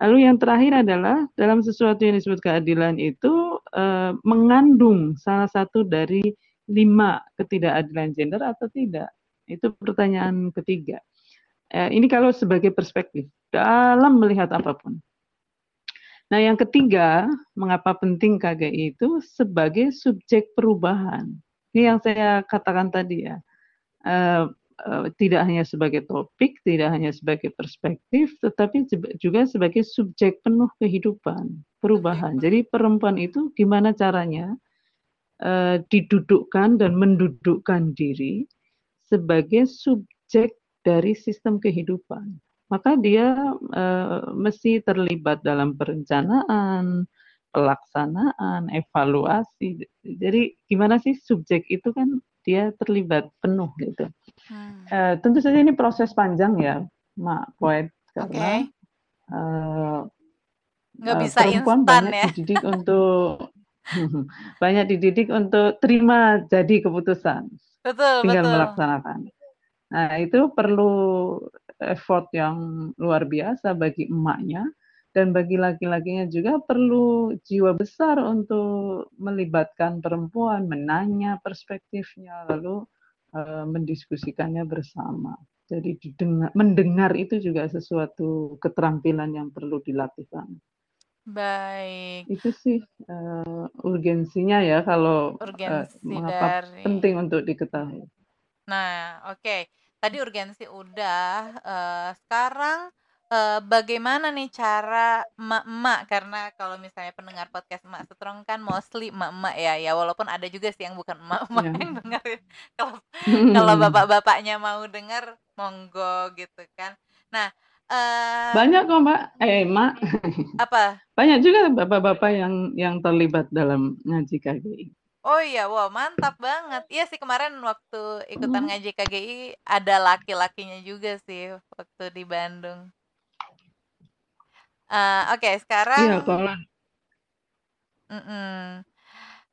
Lalu yang terakhir adalah dalam sesuatu yang disebut keadilan itu eh, mengandung salah satu dari lima ketidakadilan gender atau tidak. Itu pertanyaan ketiga. Ini kalau sebagai perspektif dalam melihat apa pun. Nah, yang ketiga, mengapa penting KGI itu sebagai subjek perubahan. Ini yang saya katakan tadi ya. Eh, Eh, tidak hanya sebagai topik, tidak hanya sebagai perspektif, tetapi juga sebagai subjek penuh kehidupan, perubahan. Jadi perempuan itu gimana caranya uh, didudukkan dan mendudukkan diri sebagai subjek dari sistem kehidupan. Maka dia uh, mesti terlibat dalam perencanaan, pelaksanaan, evaluasi. Jadi gimana sih subjek itu kan dia terlibat penuh gitu. Hmm. Uh, tentu saja ini proses panjang ya, Mak Poet, karena okay. uh, nggak bisa perempuan banyak ya. dididik untuk <laughs> banyak dididik untuk terima jadi keputusan, betul, tinggal betul. melaksanakan. Nah itu perlu effort yang luar biasa bagi emaknya dan bagi laki-lakinya juga perlu jiwa besar untuk melibatkan perempuan, menanya perspektifnya, lalu uh, mendiskusikannya bersama. Jadi didengar, mendengar itu juga sesuatu keterampilan yang perlu dilatihkan. Baik. Itu sih uh, urgensinya ya kalau urgensi uh, mengapa dari... penting untuk diketahui. Nah, oke. Okay. Tadi urgensi udah. Uh, sekarang uh, bagaimana nih cara emak-emak? Karena kalau misalnya pendengar podcast emak setrong kan mostly emak-emak ya ya walaupun ada juga sih yang bukan emak-emak yeah. yang dengerin <laughs> kalau <laughs> kalau bapak-bapaknya mau dengar monggo gitu kan. Nah uh, banyak kok mbak. Eh mak apa? Banyak juga bapak-bapak yang yang terlibat dalam ngaji KGI Oh iya, wow mantap banget. Iya sih kemarin waktu ikutan ngaji KGI ada laki-lakinya juga sih waktu di Bandung. Uh, Oke, okay, sekarang Iya, kalau mm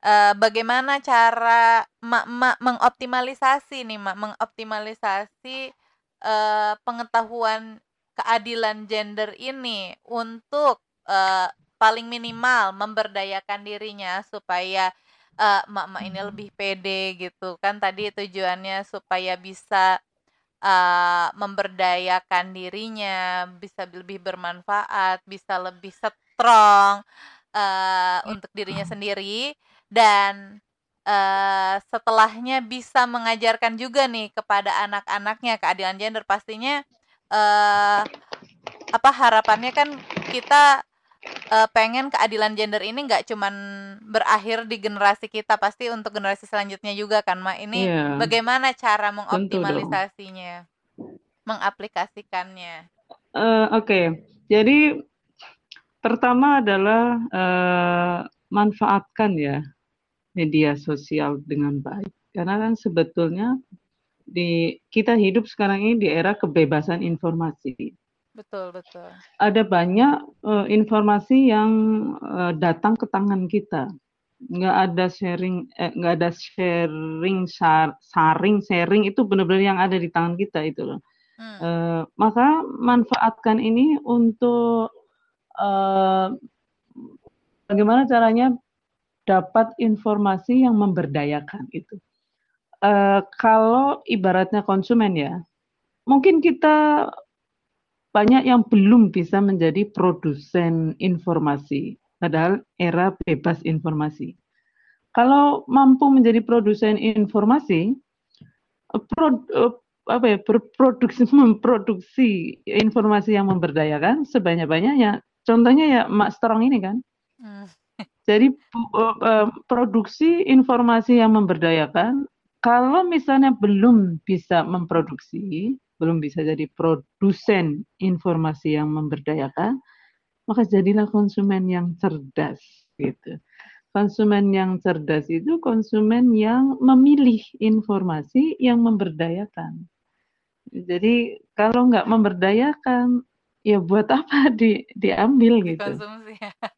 Uh, bagaimana cara mak-mak mengoptimalisasi nih, Mak, mengoptimalisasi, uh, pengetahuan keadilan gender ini untuk, uh, paling minimal memberdayakan dirinya supaya, uh, mak-mak ini lebih pede gitu. Kan tadi tujuannya supaya bisa uh, memberdayakan dirinya, bisa lebih bermanfaat, bisa lebih strong uh, untuk dirinya sendiri. Dan uh, setelahnya bisa mengajarkan juga nih kepada anak-anaknya keadilan gender. Pastinya uh, apa harapannya kan kita uh, pengen keadilan gender ini nggak cuman berakhir di generasi kita pasti untuk generasi selanjutnya juga kan mak ini yeah. bagaimana cara mengoptimalisasinya mengaplikasikannya? Uh, oke. Okay. jadi pertama adalah uh, manfaatkan ya media sosial dengan baik. Karena kan sebetulnya di kita hidup sekarang ini di era kebebasan informasi Betul, betul. Ada banyak uh, informasi yang uh, datang ke tangan kita. Nggak ada sharing, eh, nggak ada sharing, shar, saring, sharing itu benar-benar yang ada di tangan kita itu loh. Hmm. Uh, maka manfaatkan ini untuk uh, bagaimana caranya dapat informasi yang memberdayakan itu. Uh, kalau ibaratnya konsumen ya, mungkin kita banyak yang belum bisa menjadi produsen informasi, padahal era bebas informasi. Kalau mampu menjadi produsen informasi, pro, apa ya, berproduksi <laughs> memproduksi informasi yang memberdayakan sebanyak-banyaknya. Contohnya ya Mak Strong ini kan. Hmm. <laughs> Jadi produksi informasi yang memberdayakan, kalau misalnya belum bisa memproduksi, belum bisa jadi produsen informasi yang memberdayakan, maka jadilah konsumen yang cerdas gitu. Konsumen yang cerdas itu konsumen yang memilih informasi yang memberdayakan. Jadi kalau nggak memberdayakan, ya buat apa <laughs> di, diambil gitu.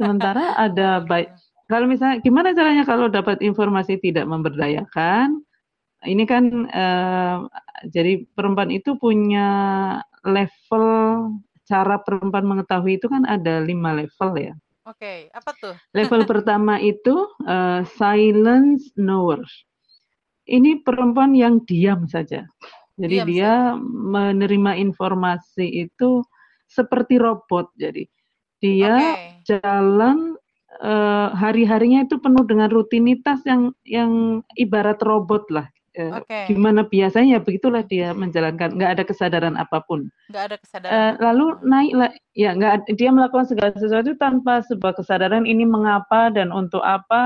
Sementara ada <laughs> baik. Kalau misalnya gimana caranya kalau dapat informasi tidak memberdayakan, ini kan uh, jadi perempuan itu punya level cara perempuan mengetahui itu kan ada lima level ya. Oke, okay. apa tuh? Level <laughs> pertama itu uh, silence knower. Ini perempuan yang diam saja. Jadi diam dia saja. menerima informasi itu seperti robot. Jadi dia okay. jalan uh, hari-harinya itu penuh dengan rutinitas yang yang ibarat robot lah okay. gimana biasanya? Begitulah dia menjalankan nggak ada kesadaran apa pun. Nggak ada kesadaran uh, lalu naiklah ya nggak dia melakukan segala sesuatu tanpa sebuah kesadaran ini mengapa dan untuk apa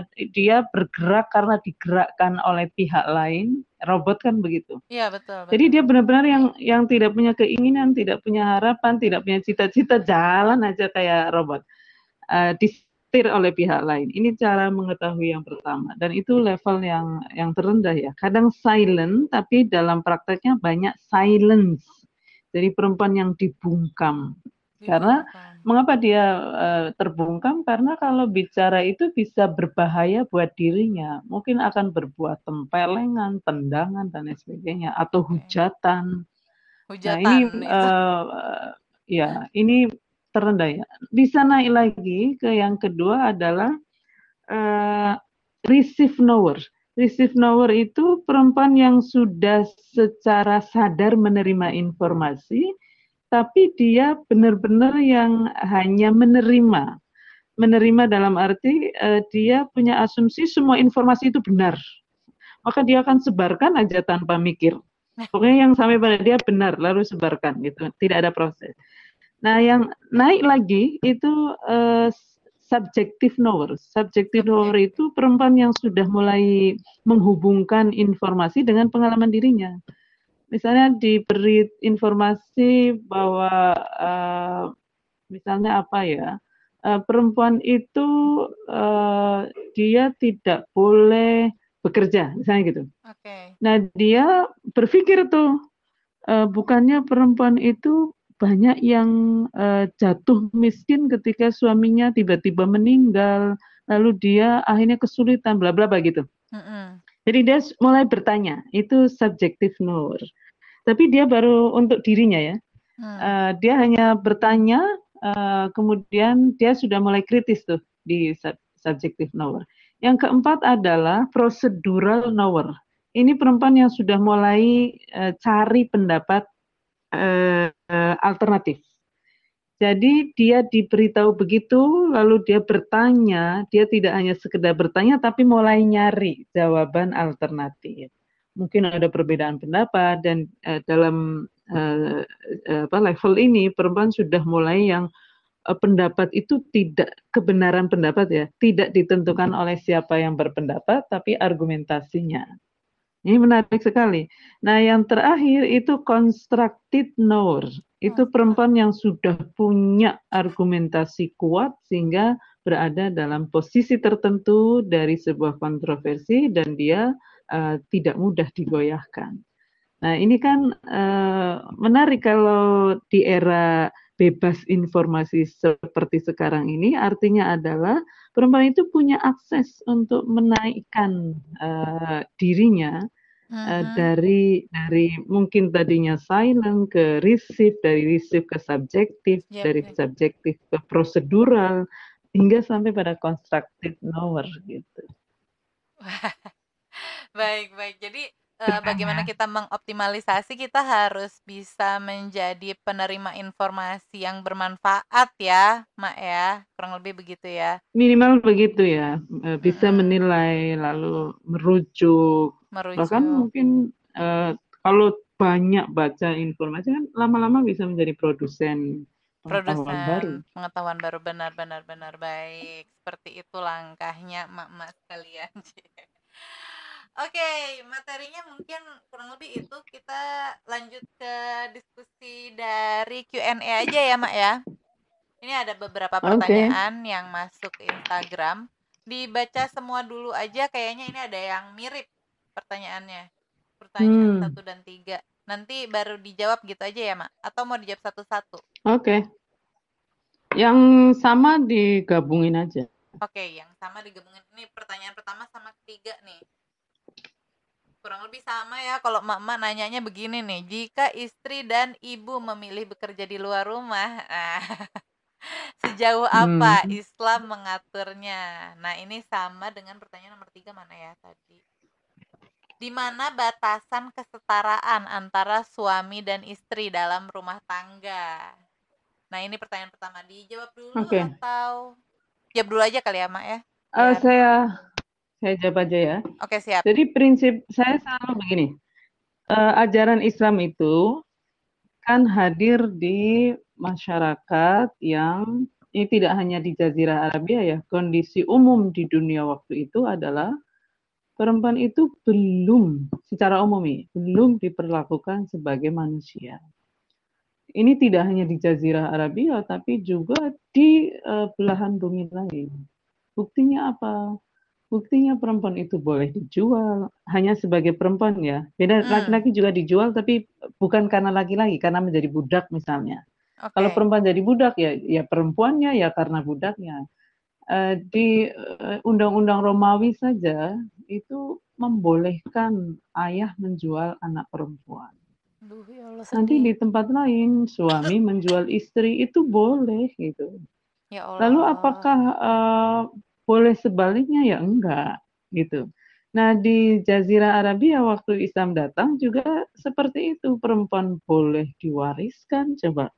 uh, dia bergerak karena digerakkan oleh pihak lain. Robot kan begitu. Iya betul, betul. jadi dia benar-benar yang yang tidak punya keinginan tidak punya harapan tidak punya cita-cita jalan aja kayak robot. Uh, di disetir oleh pihak lain. Ini cara mengetahui yang pertama dan itu level yang yang terendah ya. Kadang silent tapi dalam prakteknya banyak silence. Jadi perempuan yang dibungkam. Karena mengapa dia uh, terbungkam? Karena kalau bicara itu bisa berbahaya buat dirinya. Mungkin akan berbuat tempelengan, tendangan dan lain sebagainya atau hujatan. Hujatan. Nah, ini uh, ya ini terendah ya. Bisa naik lagi ke yang kedua adalah uh, receive knower. Receive knower itu perempuan yang sudah secara sadar menerima informasi, tapi dia benar-benar yang hanya menerima. Menerima dalam arti uh, dia punya asumsi semua informasi itu benar. Maka dia akan sebarkan aja tanpa mikir. Pokoknya yang sampai pada dia benar, lalu sebarkan gitu. Tidak ada proses. Nah, yang naik lagi itu uh, subjective knower. Subjective knower itu perempuan yang sudah mulai menghubungkan informasi dengan pengalaman dirinya. Misalnya diberi informasi bahwa uh, misalnya apa ya, uh, perempuan itu uh, dia tidak boleh bekerja, misalnya gitu. Okay. Nah dia berpikir tuh, uh, bukannya perempuan itu banyak yang uh, jatuh miskin ketika suaminya tiba-tiba meninggal, lalu dia akhirnya kesulitan, bla bla begitu. Mm -hmm. Jadi dia mulai bertanya, itu subjektif knower. Tapi dia baru untuk dirinya ya. Mm. Uh, dia hanya bertanya, uh, kemudian dia sudah mulai kritis tuh di sub subjective knower. Yang keempat adalah procedural knower. Ini perempuan yang sudah mulai uh, cari pendapat uh, alternatif. Jadi dia diberitahu begitu, lalu dia bertanya, dia tidak hanya sekedar bertanya, tapi mulai nyari jawaban alternatif. Mungkin ada perbedaan pendapat dan uh, dalam uh, apa level ini perempuan sudah mulai yang uh, pendapat itu tidak kebenaran pendapat ya, tidak ditentukan oleh siapa yang berpendapat, tapi argumentasinya. Ini menarik sekali. Nah, yang terakhir itu constructed knower. Itu perempuan yang sudah punya argumentasi kuat sehingga berada dalam posisi tertentu dari sebuah kontroversi dan dia uh, tidak mudah digoyahkan. Nah, ini kan uh, menarik kalau di era bebas informasi seperti sekarang ini artinya adalah perempuan itu punya akses untuk menaikkan uh, dirinya uh, dari dari mungkin tadinya silent ke receive, dari receive ke subjektif, yep, dari yep. subjektif ke prosedural hingga sampai pada constructive knower gitu. <laughs> baik baik. Jadi uh, bagaimana kita mengoptimalisasi kita harus bisa menjadi penerima informasi yang bermanfaat ya, Mak ya. Kurang lebih begitu ya. Minimal begitu ya. Bisa hmm. menilai lalu merujuk Merujuk. Bahkan mungkin uh, kalau banyak baca informasi kan lama-lama bisa menjadi produsen pengetahuan baru. Pengetahuan baru benar-benar benar baik. Seperti itu langkahnya mak-mak sekalian. <laughs> Oke, okay, materinya mungkin kurang lebih itu kita lanjut ke diskusi dari Q&A aja ya, Mak ya. Ini ada beberapa pertanyaan okay. yang masuk Instagram. Dibaca semua dulu aja kayaknya ini ada yang mirip pertanyaannya pertanyaan hmm. satu dan tiga nanti baru dijawab gitu aja ya mak atau mau dijawab satu-satu oke okay. yang sama digabungin aja oke okay, yang sama digabungin ini pertanyaan pertama sama ketiga nih kurang lebih sama ya kalau mak-mak nanyanya begini nih jika istri dan ibu memilih bekerja di luar rumah nah, <laughs> sejauh apa hmm. Islam mengaturnya nah ini sama dengan pertanyaan nomor tiga mana ya tadi di mana batasan kesetaraan antara suami dan istri dalam rumah tangga? Nah, ini pertanyaan pertama. Dijawab dulu okay. atau jawab dulu aja kali ya, Mak ya? Uh, saya saya jawab aja ya. Oke, okay, siap. Jadi prinsip saya selalu begini. Uh, ajaran Islam itu kan hadir di masyarakat yang ini tidak hanya di Jazirah Arabia ya, kondisi umum di dunia waktu itu adalah perempuan itu belum secara umum belum diperlakukan sebagai manusia. Ini tidak hanya di Jazirah Arabia, tapi juga di uh, belahan bumi lain. Buktinya apa? Buktinya perempuan itu boleh dijual hanya sebagai perempuan ya. Beda hmm. laki-laki hmm. juga dijual, tapi bukan karena laki-laki, karena menjadi budak misalnya. Okay. Kalau perempuan jadi budak ya, ya perempuannya ya karena budaknya. Uh, di uh, undang-undang Romawi saja itu membolehkan ayah menjual anak perempuan. Ya Allah, Nanti di tempat lain suami <laughs> menjual istri itu boleh gitu. Ya Allah. Lalu apakah uh, boleh sebaliknya ya enggak gitu. Nah di Jazirah Arabia waktu Islam datang juga seperti itu perempuan boleh diwariskan coba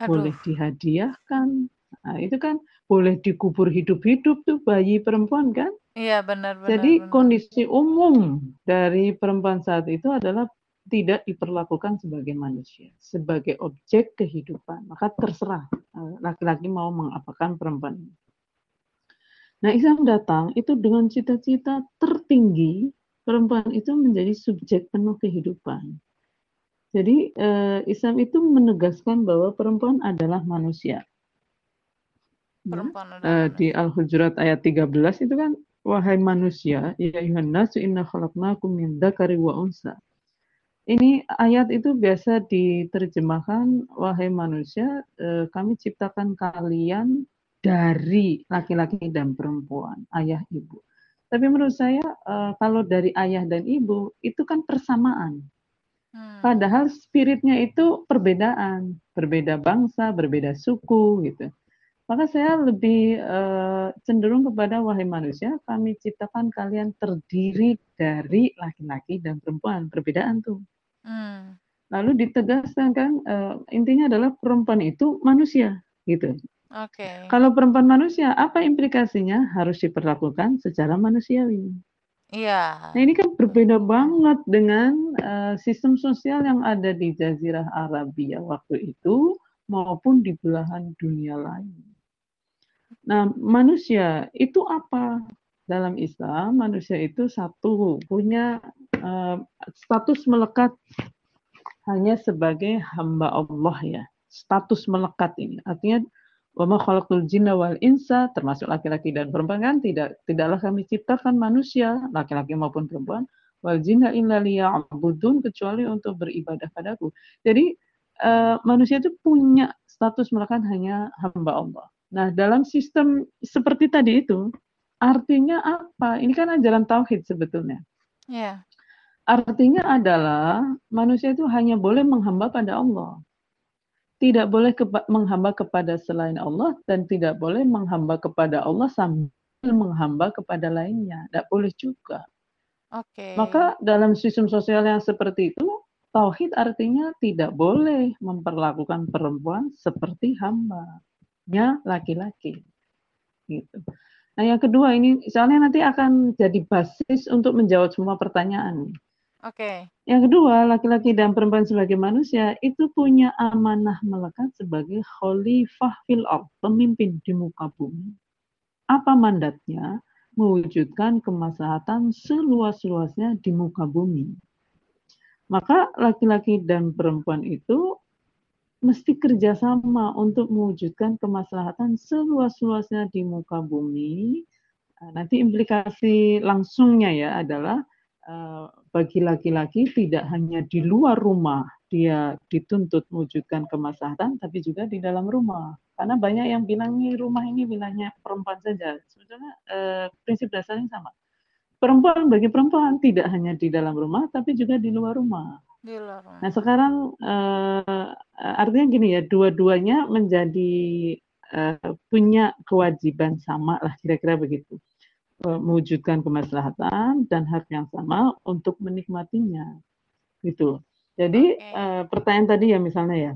Aduh. boleh dihadiahkan. Nah, itu kan boleh dikubur hidup-hidup tuh bayi perempuan kan? Iya benar benar. Jadi benar. kondisi umum dari perempuan saat itu adalah tidak diperlakukan sebagai manusia, sebagai objek kehidupan. Maka terserah laki-laki mau mengapakan perempuan. Nah Islam datang itu dengan cita-cita tertinggi perempuan itu menjadi subjek penuh kehidupan. Jadi eh, Islam itu menegaskan bahwa perempuan adalah manusia. Perempuan ya? di Al-Hujurat ayat 13 itu kan Wahai manusia, ya ayuhan nasu inna khalaqnakum min dzakari wa unsa. Ini ayat itu biasa diterjemahkan, wahai manusia, eh, kami ciptakan kalian dari laki-laki dan perempuan, ayah ibu. Tapi menurut saya eh, kalau dari ayah dan ibu itu kan persamaan. Hmm. Padahal spiritnya itu perbedaan, berbeda bangsa, berbeda suku gitu. Maka saya lebih uh, cenderung kepada wahai manusia, kami ciptakan kalian terdiri dari laki-laki dan perempuan, perbedaan tuh. Hmm. Lalu ditegaskan kan uh, intinya adalah perempuan itu manusia, gitu. Oke. Okay. Kalau perempuan manusia, apa implikasinya? Harus diperlakukan secara manusiawi. Iya. Nah ini kan berbeda banget dengan uh, sistem sosial yang ada di Jazirah Arabia waktu itu maupun di belahan dunia lain. Nah manusia itu apa? Dalam Islam manusia itu satu punya uh, status melekat hanya sebagai hamba Allah ya. Status melekat ini artinya Wama khalaqul jinna wal insa termasuk laki-laki dan perempuan kan tidak tidaklah kami ciptakan manusia laki-laki maupun perempuan wal jinna illa liya'budun kecuali untuk beribadah padaku. Jadi uh, manusia itu punya status melekat hanya hamba Allah. Nah, dalam sistem seperti tadi itu artinya apa? Ini kan ajaran tauhid sebetulnya. Yeah. Artinya adalah manusia itu hanya boleh menghamba pada Allah tidak boleh kepa menghamba kepada selain Allah dan tidak boleh menghamba kepada Allah sambil menghamba kepada lainnya. Tidak boleh juga. Oke. Okay. Maka dalam sistem sosial yang seperti itu, tauhid artinya tidak boleh memperlakukan perempuan seperti hambanya laki-laki. Gitu. Nah, yang kedua ini soalnya nanti akan jadi basis untuk menjawab semua pertanyaan. Oke. Okay. Yang kedua, laki-laki dan perempuan sebagai manusia itu punya amanah melekat sebagai khalifah fil pemimpin di muka bumi. Apa mandatnya? Mewujudkan kemaslahatan seluas-luasnya di muka bumi. Maka laki-laki dan perempuan itu mesti kerjasama untuk mewujudkan kemaslahatan seluas-luasnya di muka bumi. Nanti implikasi langsungnya ya adalah bagi laki-laki tidak hanya di luar rumah dia dituntut mewujudkan kemaslahatan, tapi juga di dalam rumah. Karena banyak yang bilang ini rumah ini wilayahnya perempuan saja. Sebetulnya eh, prinsip dasarnya sama. Perempuan bagi perempuan tidak hanya di dalam rumah, tapi juga di luar rumah. Di luar rumah. Nah sekarang eh, artinya gini ya, dua-duanya menjadi eh, punya kewajiban sama lah kira-kira begitu mewujudkan kemaslahatan dan hak yang sama untuk menikmatinya. Gitu. Jadi okay. uh, pertanyaan tadi ya misalnya ya,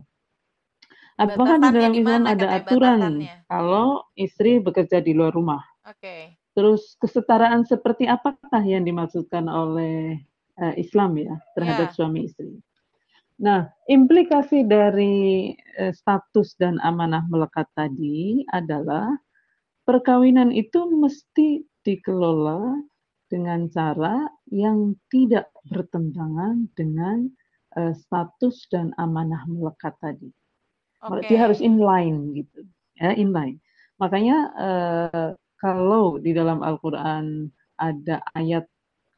apakah di dalam Islam ada aturan kalau istri bekerja di luar rumah? Oke. Okay. Terus kesetaraan seperti apakah yang dimaksudkan oleh uh, Islam ya terhadap yeah. suami istri? Nah, implikasi dari uh, status dan amanah melekat tadi adalah perkawinan itu mesti dikelola dengan cara yang tidak bertentangan dengan uh, status dan amanah melekat tadi. Okay. Dia harus inline gitu, ya inline. Makanya uh, kalau di dalam Al-Quran ada ayat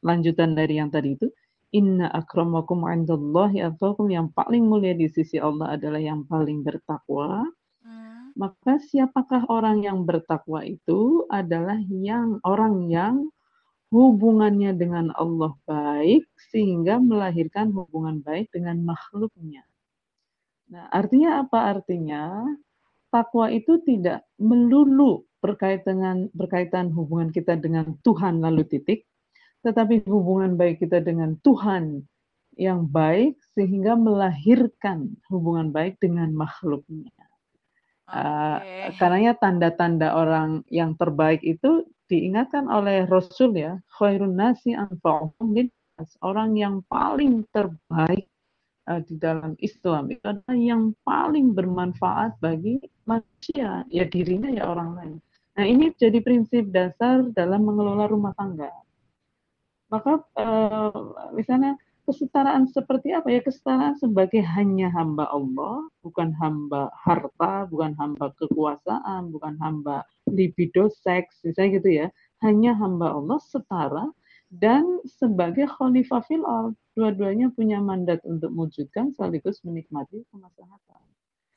lanjutan dari yang tadi itu, Inna akramakum indallahi ataukum yang paling mulia di sisi Allah adalah yang paling bertakwa. Maka siapakah orang yang bertakwa itu adalah yang orang yang hubungannya dengan Allah baik sehingga melahirkan hubungan baik dengan makhluknya. Nah, artinya apa artinya? Takwa itu tidak melulu berkaitan dengan berkaitan hubungan kita dengan Tuhan lalu titik, tetapi hubungan baik kita dengan Tuhan yang baik sehingga melahirkan hubungan baik dengan makhluknya. Okay. Uh, karenanya tanda-tanda orang yang terbaik itu diingatkan oleh Rasul ya, khairun nasi orang yang paling terbaik uh, di dalam Islam itu adalah yang paling bermanfaat bagi manusia, ya dirinya ya orang lain. Nah ini jadi prinsip dasar dalam mengelola rumah tangga. Maka uh, misalnya kesetaraan seperti apa ya? Kesetaraan sebagai hanya hamba Allah bukan hamba harta bukan hamba kekuasaan bukan hamba libido seks misalnya gitu ya. Hanya hamba Allah setara dan sebagai khalifah fil dua-duanya punya mandat untuk mewujudkan sekaligus menikmati kemaslahatan.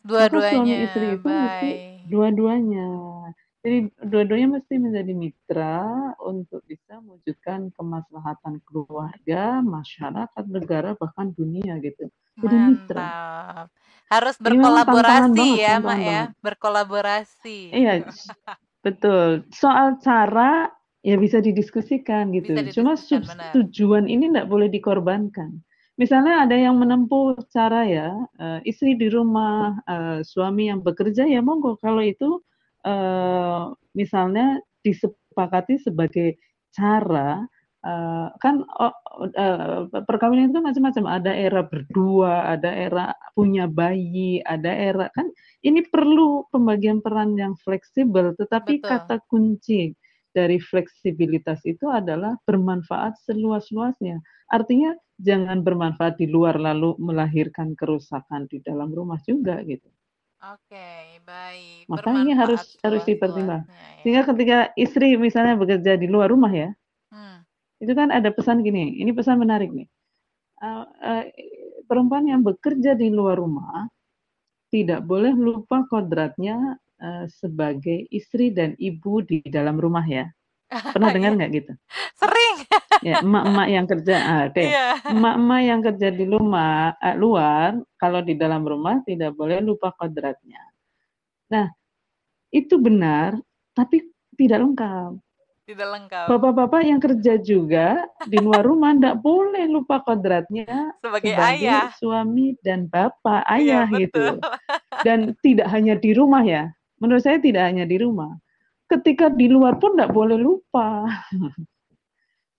Dua-duanya suami istri itu mesti dua-duanya jadi dua-duanya mesti menjadi mitra untuk bisa mewujudkan kemaslahatan keluarga, masyarakat, negara, bahkan dunia gitu. Jadi Mantap. mitra. Harus berkolaborasi ya, Mak ya, berkolaborasi. Iya, betul. Soal cara ya bisa didiskusikan gitu. Bisa didiskusikan, Cuma benar. tujuan ini tidak boleh dikorbankan. misalnya ada yang menempuh cara ya uh, istri di rumah uh, suami yang bekerja ya monggo kalau itu misalnya disepakati sebagai cara uh, kan uh, uh, perkawinan itu macam-macam ada era berdua ada era punya bayi ada era kan ini perlu pembagian peran yang fleksibel tetapi Betul. kata kunci dari fleksibilitas itu adalah bermanfaat seluas-luasnya. Artinya jangan bermanfaat di luar lalu melahirkan kerusakan di dalam rumah juga gitu. Oke, baik. Makanya ini harus harus dipertimbangkan. Ya. Sehingga ketika istri misalnya bekerja di luar rumah ya, hmm. itu kan ada pesan gini. Ini pesan menarik nih. Uh, uh, perempuan yang bekerja di luar rumah tidak boleh lupa kodratnya uh, sebagai istri dan ibu di dalam rumah ya. Pernah <laughs> dengar iya. nggak gitu? Sering. ya, emak-emak yang kerja, ah, oke. Okay. Yeah. Emak-emak yang kerja di rumah, uh, luar, kalau di dalam rumah tidak boleh lupa kodratnya. Nah, itu benar, tapi tidak lengkap. Tidak lengkap. Bapak-bapak yang kerja juga di luar rumah tidak boleh lupa kodratnya sebagai, sebagai ayah, suami dan bapak, iya, ayah iya, gitu. Dan tidak hanya di rumah ya, menurut saya tidak hanya di rumah. Ketika di luar pun tidak boleh lupa. <laughs>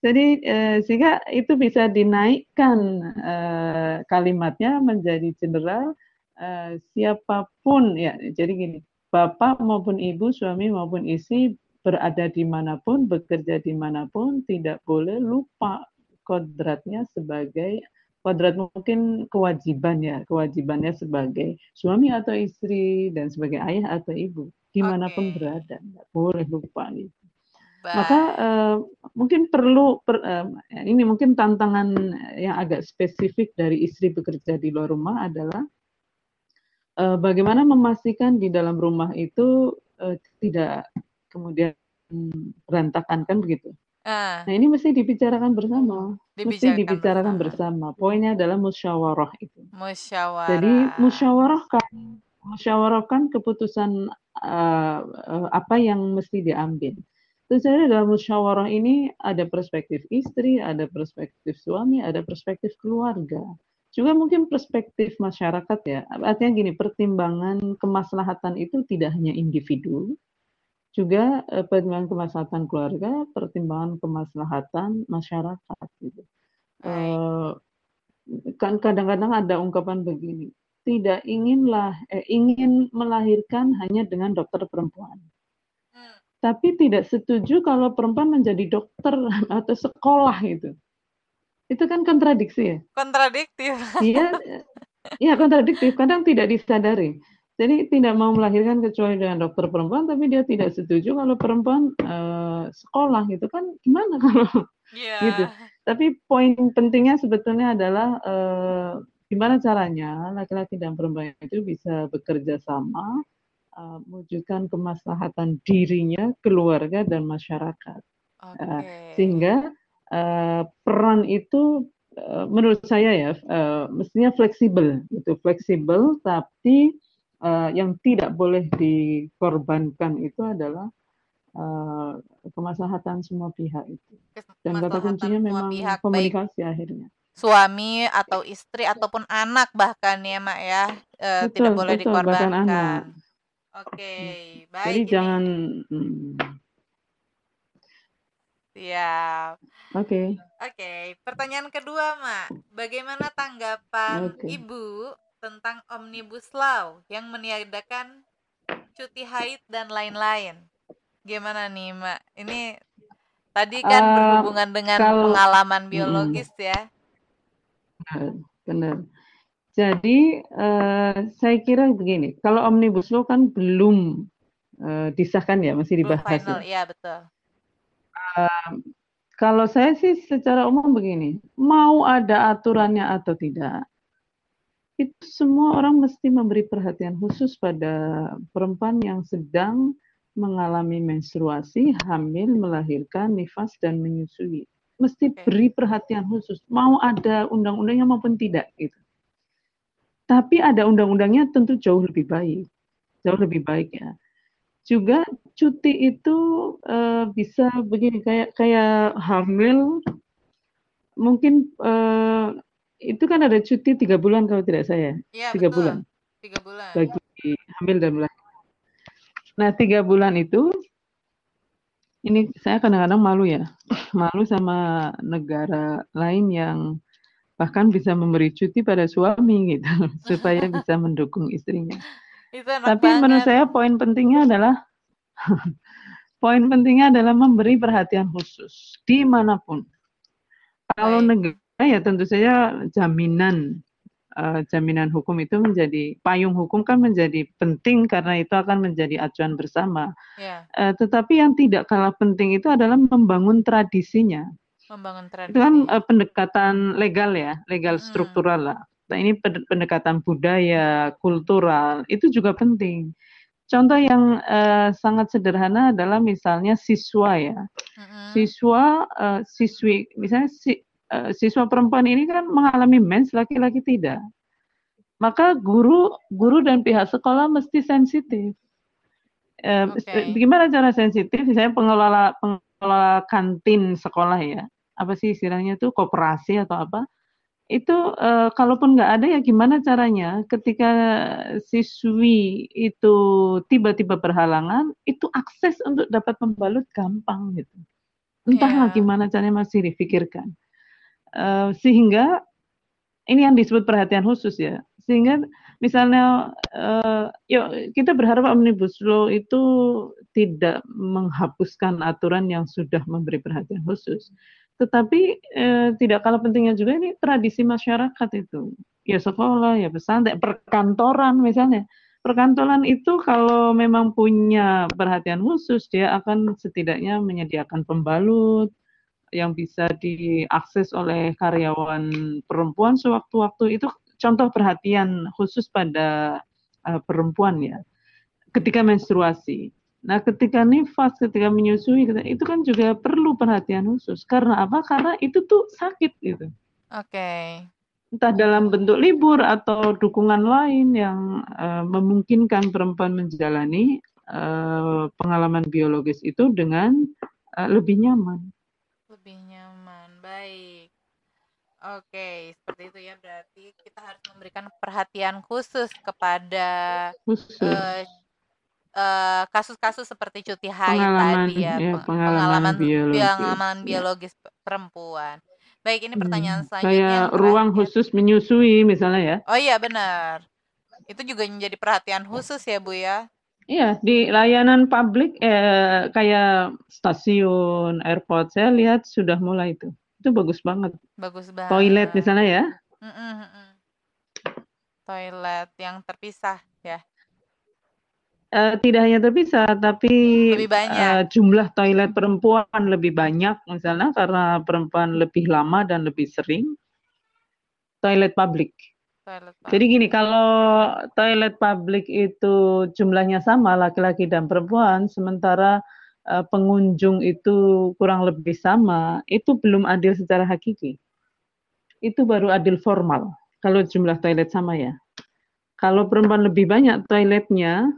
Jadi eh, sehingga itu bisa dinaikkan eh, kalimatnya menjadi general eh, siapa pun ya. Jadi gini, bapak maupun ibu, suami maupun istri berada di mana pun, bekerja di mana pun, tidak boleh lupa kodratnya sebagai kodrat mungkin kewajiban ya, kewajibannya sebagai suami atau istri dan sebagai ayah atau ibu, di mana pun okay. berada, nggak boleh lupa gitu. Bye. Maka uh, mungkin perlu per, uh, ini mungkin tantangan yang agak spesifik dari istri bekerja di luar rumah adalah uh, bagaimana memastikan di dalam rumah itu uh, tidak kemudian berantakan kan begitu. Uh. Nah ini mesti dibicarakan bersama, mesti dibicarakan bersama. Poinnya adalah musyawarah itu. Musyawarah. Jadi musyawarahkan, musyawarahkan keputusan uh, uh, apa yang mesti diambil. Tentu saja dalam musyawarah ini ada perspektif istri, ada perspektif suami, ada perspektif keluarga. Juga mungkin perspektif masyarakat ya. Artinya gini, pertimbangan kemaslahatan itu tidak hanya individu, juga eh, pertimbangan kemaslahatan keluarga, pertimbangan kemaslahatan masyarakat gitu. Eh, kan kadang-kadang ada ungkapan begini, tidak inginlah eh, ingin melahirkan hanya dengan dokter perempuan. Hmm. Tapi tidak setuju kalau perempuan menjadi dokter <laughs> atau sekolah gitu. Itu kan kontradiksi ya? Kontradiktif. Iya, <laughs> iya kontradiktif. Kadang tidak disadari. Jadi tidak mau melahirkan kecuali dengan dokter perempuan, tapi dia tidak setuju kalau perempuan uh, sekolah gitu kan gimana <laughs> kalau yeah. gitu. Tapi poin pentingnya sebetulnya adalah uh, gimana caranya laki-laki dan perempuan itu bisa bekerja sama uh, mewujudkan kemaslahatan dirinya, keluarga dan masyarakat. Okay. Uh, sehingga uh, peran itu uh, menurut saya ya uh, mestinya fleksibel, itu fleksibel tapi uh, yang tidak boleh dikorbankan itu adalah uh, kemaslahatan semua pihak itu. Dan kata kuncinya memang pihak, komunikasi akhirnya. Suami atau istri ataupun anak bahkan ya mak ya uh, betul, tidak boleh betul, dikorbankan. Oke, okay, baik. Jadi ini. jangan. Hmm. Siap. Oke. Okay. Oke, okay. pertanyaan kedua, Mak. Bagaimana tanggapan okay. Ibu tentang Omnibus Law yang meniadakan cuti haid dan lain-lain. Gimana nih, Mbak? Ini tadi kan uh, berhubungan dengan kalau, pengalaman biologis hmm, ya. Benar. Jadi uh, saya kira begini, kalau Omnibus Law kan belum uh, disahkan ya, masih dibahas. Belum final, ya, iya betul. Uh, kalau saya sih secara umum begini, mau ada aturannya atau tidak, itu semua orang mesti memberi perhatian khusus pada perempuan yang sedang mengalami menstruasi, hamil, melahirkan, nifas, dan menyusui. Mesti beri perhatian khusus, mau ada undang-undangnya maupun tidak. Gitu. Tapi ada undang-undangnya tentu jauh lebih baik, jauh lebih baik ya. Juga cuti itu uh, bisa begini kayak kayak hamil, mungkin uh, itu kan ada cuti tiga bulan kalau tidak saya. Ya, tiga betul. bulan. Tiga bulan. Bagi hamil dan melahirkan. Nah, tiga bulan itu, ini saya kadang-kadang malu ya, <laughs> malu sama negara lain yang bahkan bisa memberi cuti pada suami gitu, <laughs> supaya <laughs> bisa mendukung istrinya. Itu Tapi banget. menurut saya poin pentingnya adalah poin pentingnya adalah memberi perhatian khusus di mana pun. Kalau Baik. negara ya tentu saja jaminan uh, jaminan hukum itu menjadi payung hukum kan menjadi penting karena itu akan menjadi acuan bersama. Ya, Uh, tetapi yang tidak kalah penting itu adalah membangun tradisinya. membangun tradisi. Itu kan uh, pendekatan legal ya, legal Mm-mm. struktural lah. Nah, ini pendekatan budaya, kultural itu juga penting. Contoh yang uh, sangat sederhana adalah misalnya siswa ya. Mm-mm. Siswa uh, siswi misalnya si, uh, siswa perempuan ini kan mengalami mens, laki-laki tidak. Maka guru guru dan pihak sekolah mesti sensitif. Uh, Oke. Gimana cara sensitif? Misalnya pengelola pengelola kantin sekolah ya, apa sih istilahnya itu koperasi atau apa? Itu uh, kalaupun nggak ada ya gimana caranya ketika siswi itu tiba-tiba berhalangan, itu akses untuk dapat membalut gampang gitu. Entahlah Iya. gimana caranya masih dipikirkan. Uh, sehingga ini yang disebut perhatian khusus ya. Sehingga misalnya uh, yuk kita berharap omnibus law itu tidak menghapuskan aturan yang sudah memberi perhatian khusus. Tetapi eh, tidak kalah pentingnya juga ini tradisi masyarakat itu. Ya sekolah, ya pesantren, perkantoran misalnya. Perkantoran itu kalau memang punya perhatian khusus, dia akan setidaknya menyediakan pembalut yang bisa diakses oleh karyawan perempuan sewaktu-waktu. Itu contoh perhatian khusus pada uh, perempuan ya. Ketika menstruasi. Nah, ketika nifas, ketika menyusui, itu kan juga perlu perhatian khusus. Karena apa? Karena itu tuh sakit gitu. Oke. Entah dalam bentuk libur atau dukungan lain yang uh, memungkinkan perempuan menjalani uh, pengalaman biologis itu dengan uh, lebih nyaman. Lebih nyaman. Baik. Oke, seperti itu ya berarti kita harus memberikan perhatian khusus kepada eh, eh, kasus-kasus seperti cuti haid tadi ya, ya, peng- pengalaman pengalaman biologis, pengalaman biologis pe- perempuan. Baik, ini pertanyaan Hmm, selanjutnya Kayak ruang khusus menyusui misalnya ya. Oh iya benar. Itu juga menjadi perhatian khusus ya Bu ya. Iya, di layanan publik eh, kayak stasiun, airport, saya lihat sudah mulai itu. Itu bagus banget. Bagus banget. Toilet misalnya ya. Mm-mm, mm-mm. Toilet yang terpisah ya. Eh, tidak hanya terpisah, tapi Lebih banyak. eh, jumlah toilet perempuan lebih banyak misalnya karena perempuan lebih lama dan lebih sering. Toilet publik. Toilet Jadi gini, kalau toilet publik itu jumlahnya sama laki-laki dan perempuan, sementara uh, pengunjung itu kurang lebih sama, itu belum adil secara hakiki. Itu baru adil formal, kalau jumlah toilet sama ya. Kalau perempuan lebih banyak toiletnya,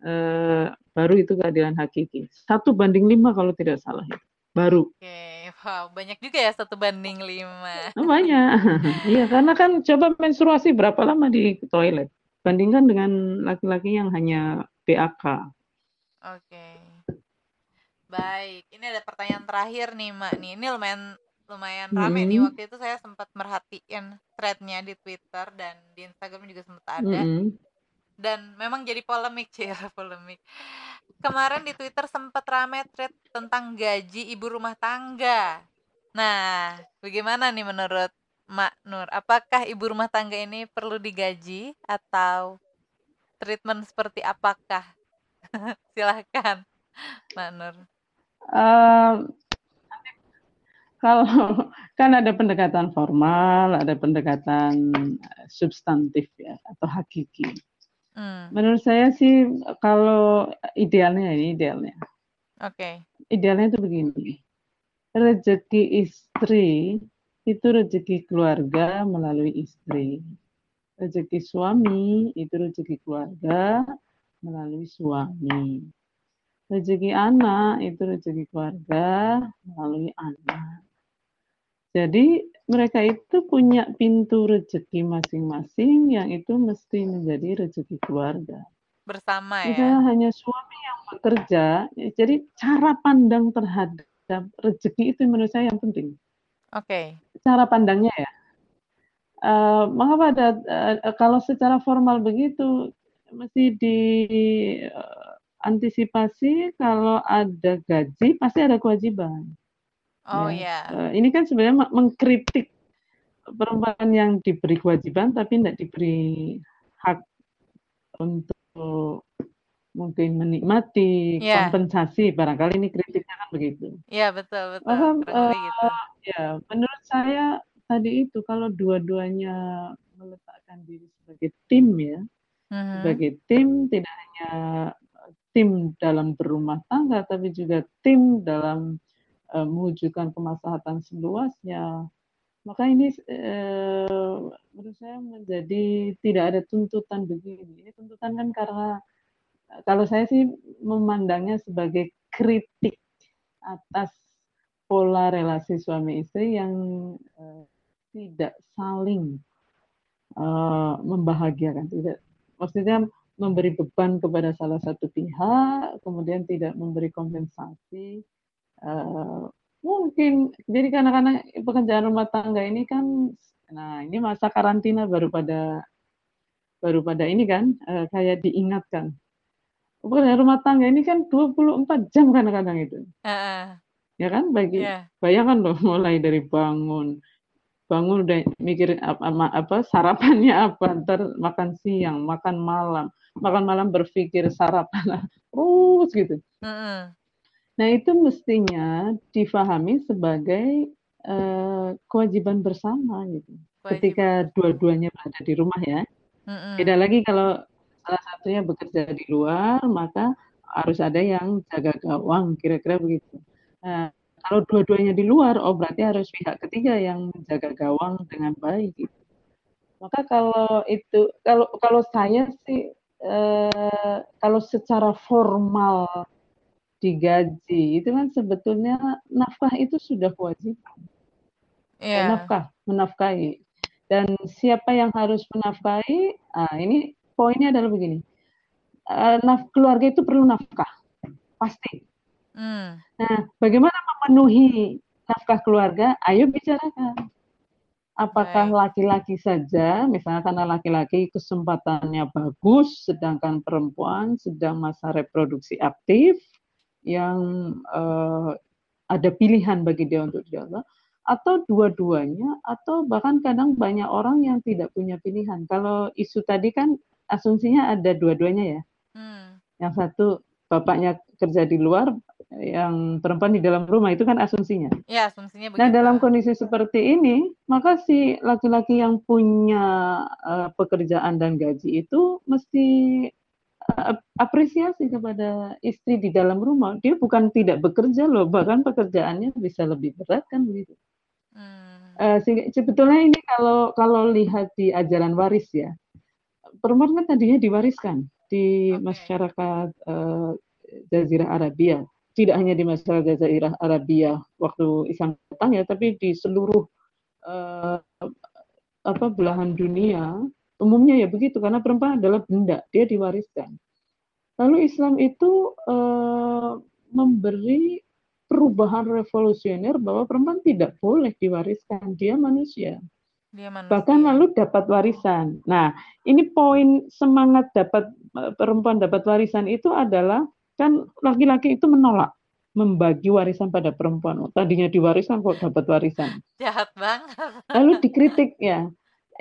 uh, baru itu keadilan hakiki. Satu banding lima kalau tidak salah. Baru. Oke, wow banyak juga ya satu banding lima. Oh, banyak. <laughs> Iya, karena kan coba menstruasi berapa lama di toilet. Bandingkan dengan laki-laki yang hanya BAK. Oke. Baik, ini ada pertanyaan terakhir nih, Mak. Nih, ini lumayan lumayan rame nih Mm-mm. waktu itu saya sempat merhatiin threadnya di Twitter dan di Instagram juga sempat ada Mm-mm. Dan memang jadi polemik <laughs> sih polemik. Kemarin di Twitter sempat rame thread tentang gaji ibu rumah tangga. Nah, bagaimana nih menurut Mak Nur? Apakah ibu rumah tangga ini perlu digaji atau treatment seperti apakah? <laughs> Silahkan, Mak Nur. Eh, kalau <laughs> kan ada pendekatan formal, ada pendekatan substantif ya atau hakiki. Hmm, Menurut saya sih kalau idealnya ini idealnya. Oke. Idealnya itu begini. Rezeki istri itu rezeki keluarga melalui istri. Rezeki suami itu rezeki keluarga melalui suami. Rezeki anak itu rezeki keluarga melalui anak. Jadi mereka itu punya pintu rezeki masing-masing yang itu mesti menjadi rezeki keluarga. Bersama ya. Misalnya hanya suami yang bekerja, ya, jadi cara pandang terhadap rezeki itu menurut saya yang penting. Oke. Okay. Cara pandangnya ya. Uh, mengapa ada uh, kalau secara formal begitu mesti di uh, antisipasi kalau ada gaji pasti ada kewajiban. Oh ya. Yeah. Ini kan sebenarnya mengkritik perempuan yang diberi kewajiban tapi tidak diberi hak untuk mungkin menikmati yeah. kompensasi barangkali ini kritiknya kan begitu. Iya yeah, betul betul. Maka, uh, gitu. Ya menurut saya tadi itu kalau dua-duanya meletakkan diri sebagai tim ya, mm-hmm. sebagai tim tidak hanya tim dalam berumah tangga tapi juga tim dalam mewujudkan kemaslahatan seluasnya maka ini eh, menurut saya menjadi tidak ada tuntutan begini. Ini tuntutan kan karena kalau saya sih memandangnya sebagai kritik atas pola relasi suami istri yang eh, tidak saling eh, membahagiakan, tidak maksudnya memberi beban kepada salah satu pihak, kemudian tidak memberi kompensasi. Uh, Mungkin. Jadi karena pekerjaan rumah tangga ini kan nah ini masa karantina baru pada baru pada ini kan uh, kayak diingatkan. Pekerjaan rumah tangga ini kan 24 jam kadang-kadang itu. Uh, ya kan bagi yeah. bayangkan loh mulai dari bangun bangun udah mikir apa, apa sarapannya apa ntar makan siang makan malam makan malam berpikir sarapan <laughs> terus gitu uh -uh. Nah, itu mestinya difahami sebagai uh, kewajiban bersama gitu. Kewajiban. Ketika dua-duanya berada di rumah ya. Mm-hmm. Beda lagi kalau salah satunya bekerja di luar, maka harus ada yang jaga gawang, kira-kira begitu. Nah, kalau dua-duanya di luar, oh berarti harus pihak ketiga yang menjaga gawang dengan baik gitu. Maka kalau itu kalau kalau saya sih eh, kalau secara formal digaji itu kan sebetulnya nafkah itu sudah kewajiban. Yeah. Nafkah, menafkahi. Dan siapa yang harus menafkahi? Ah, ini poinnya adalah begini. Uh, naf keluarga itu perlu nafkah, pasti. Mm. Nah, bagaimana memenuhi nafkah keluarga? Ayo bicarakan. Apakah laki-laki saja, misalnya karena laki-laki kesempatannya bagus, sedangkan perempuan sedang masa reproduksi aktif, yang uh, ada pilihan bagi dia untuk dijaga atau dua-duanya atau bahkan kadang banyak orang yang tidak punya pilihan. Kalau isu tadi kan asumsinya ada dua-duanya ya. Hmm. Yang satu bapaknya kerja di luar, yang perempuan di dalam rumah itu kan asumsinya. Ya, asumsinya nah, begitu. Nah, dalam kondisi seperti ini, maka si laki-laki yang punya uh, pekerjaan dan gaji itu mesti apresiasi kepada istri di dalam rumah. Dia bukan tidak bekerja loh, bahkan pekerjaannya bisa lebih berat kan begitu. Hmm. Uh, sebetulnya ini kalau kalau lihat di ajaran waris ya, perempuan kan tadinya diwariskan di okay. masyarakat uh, Jazirah Arabia. Tidak hanya di masyarakat Jazirah Arabia waktu Islam datang ya, tapi di seluruh uh, apa belahan dunia Umumnya ya begitu karena perempuan adalah benda, dia diwariskan. Lalu Islam itu uh, memberi perubahan revolusioner bahwa perempuan tidak boleh diwariskan, dia manusia. Dia manusia. Bahkan lalu dapat warisan. Nah, ini poin semangat dapat eh, perempuan dapat warisan itu adalah kan laki-laki itu menolak membagi warisan pada perempuan. Oh, tadinya diwariskan kok dapat warisan. Jahat banget. Lalu dikritik ya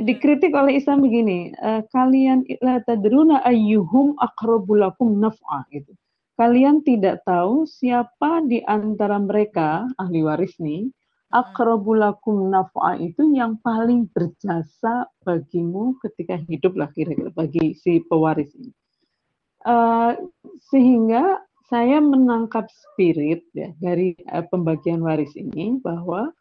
dikritik oleh Islam begini, uh, kalian la tadruna ayyuhum aqrabulakum naf'a gitu. Kalian tidak tahu siapa di antara mereka ahli waris nih akrobulakum naf'a itu yang paling berjasa bagimu ketika hidup lah kira-kira bagi si pewaris ini. Uh, sehingga saya menangkap spirit ya dari uh, pembagian waris ini bahwa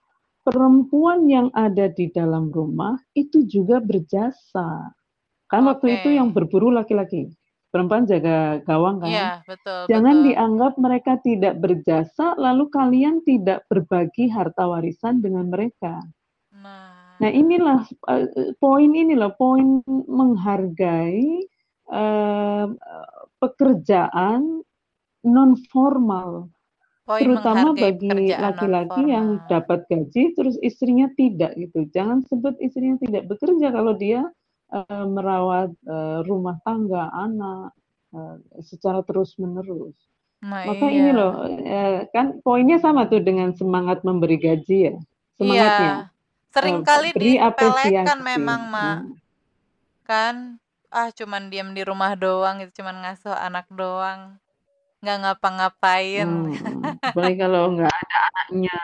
perempuan yang ada di dalam rumah itu juga berjasa. Kan okay. waktu itu yang berburu laki-laki. Perempuan jaga gawang kan. Iya, betul. Jangan betul. dianggap mereka tidak berjasa lalu kalian tidak berbagi harta warisan dengan mereka. Nah, nah inilah uh, poin inilah poin menghargai uh, pekerjaan non formal Poin terutama bagi laki-laki yang dapat gaji terus istrinya tidak gitu. Jangan sebut istrinya tidak bekerja kalau dia uh, merawat uh, rumah tangga anak uh, secara terus menerus nah, maka iya. ini loh uh, kan poinnya sama tuh dengan semangat memberi gaji ya semangatnya. Iya. sering kali dipelekan memang mak hmm. kan ah cuman diam di rumah doang itu cuman ngasuh anak doang nggak ngapa-ngapain. Hmm, <laughs> apalagi kalau nggak ada anaknya.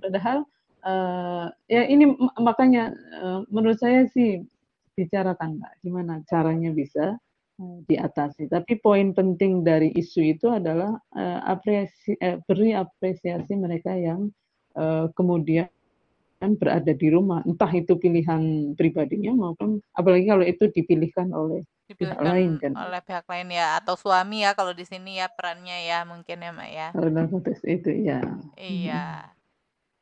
Padahal uh, ya ini makanya uh, menurut saya sih bicarakan Mbak, gimana caranya bisa uh, diatasi. Tapi poin penting dari isu itu adalah uh, apresi, uh, beri apresiasi mereka yang uh, kemudian berada di rumah, entah itu pilihan pribadinya maupun apalagi kalau itu dipilihkan oleh pihak lain kan. oleh pihak lain ya atau suami ya kalau di sini ya perannya ya mungkin ya mak ya. Kalau dalam konteks itu ya iya.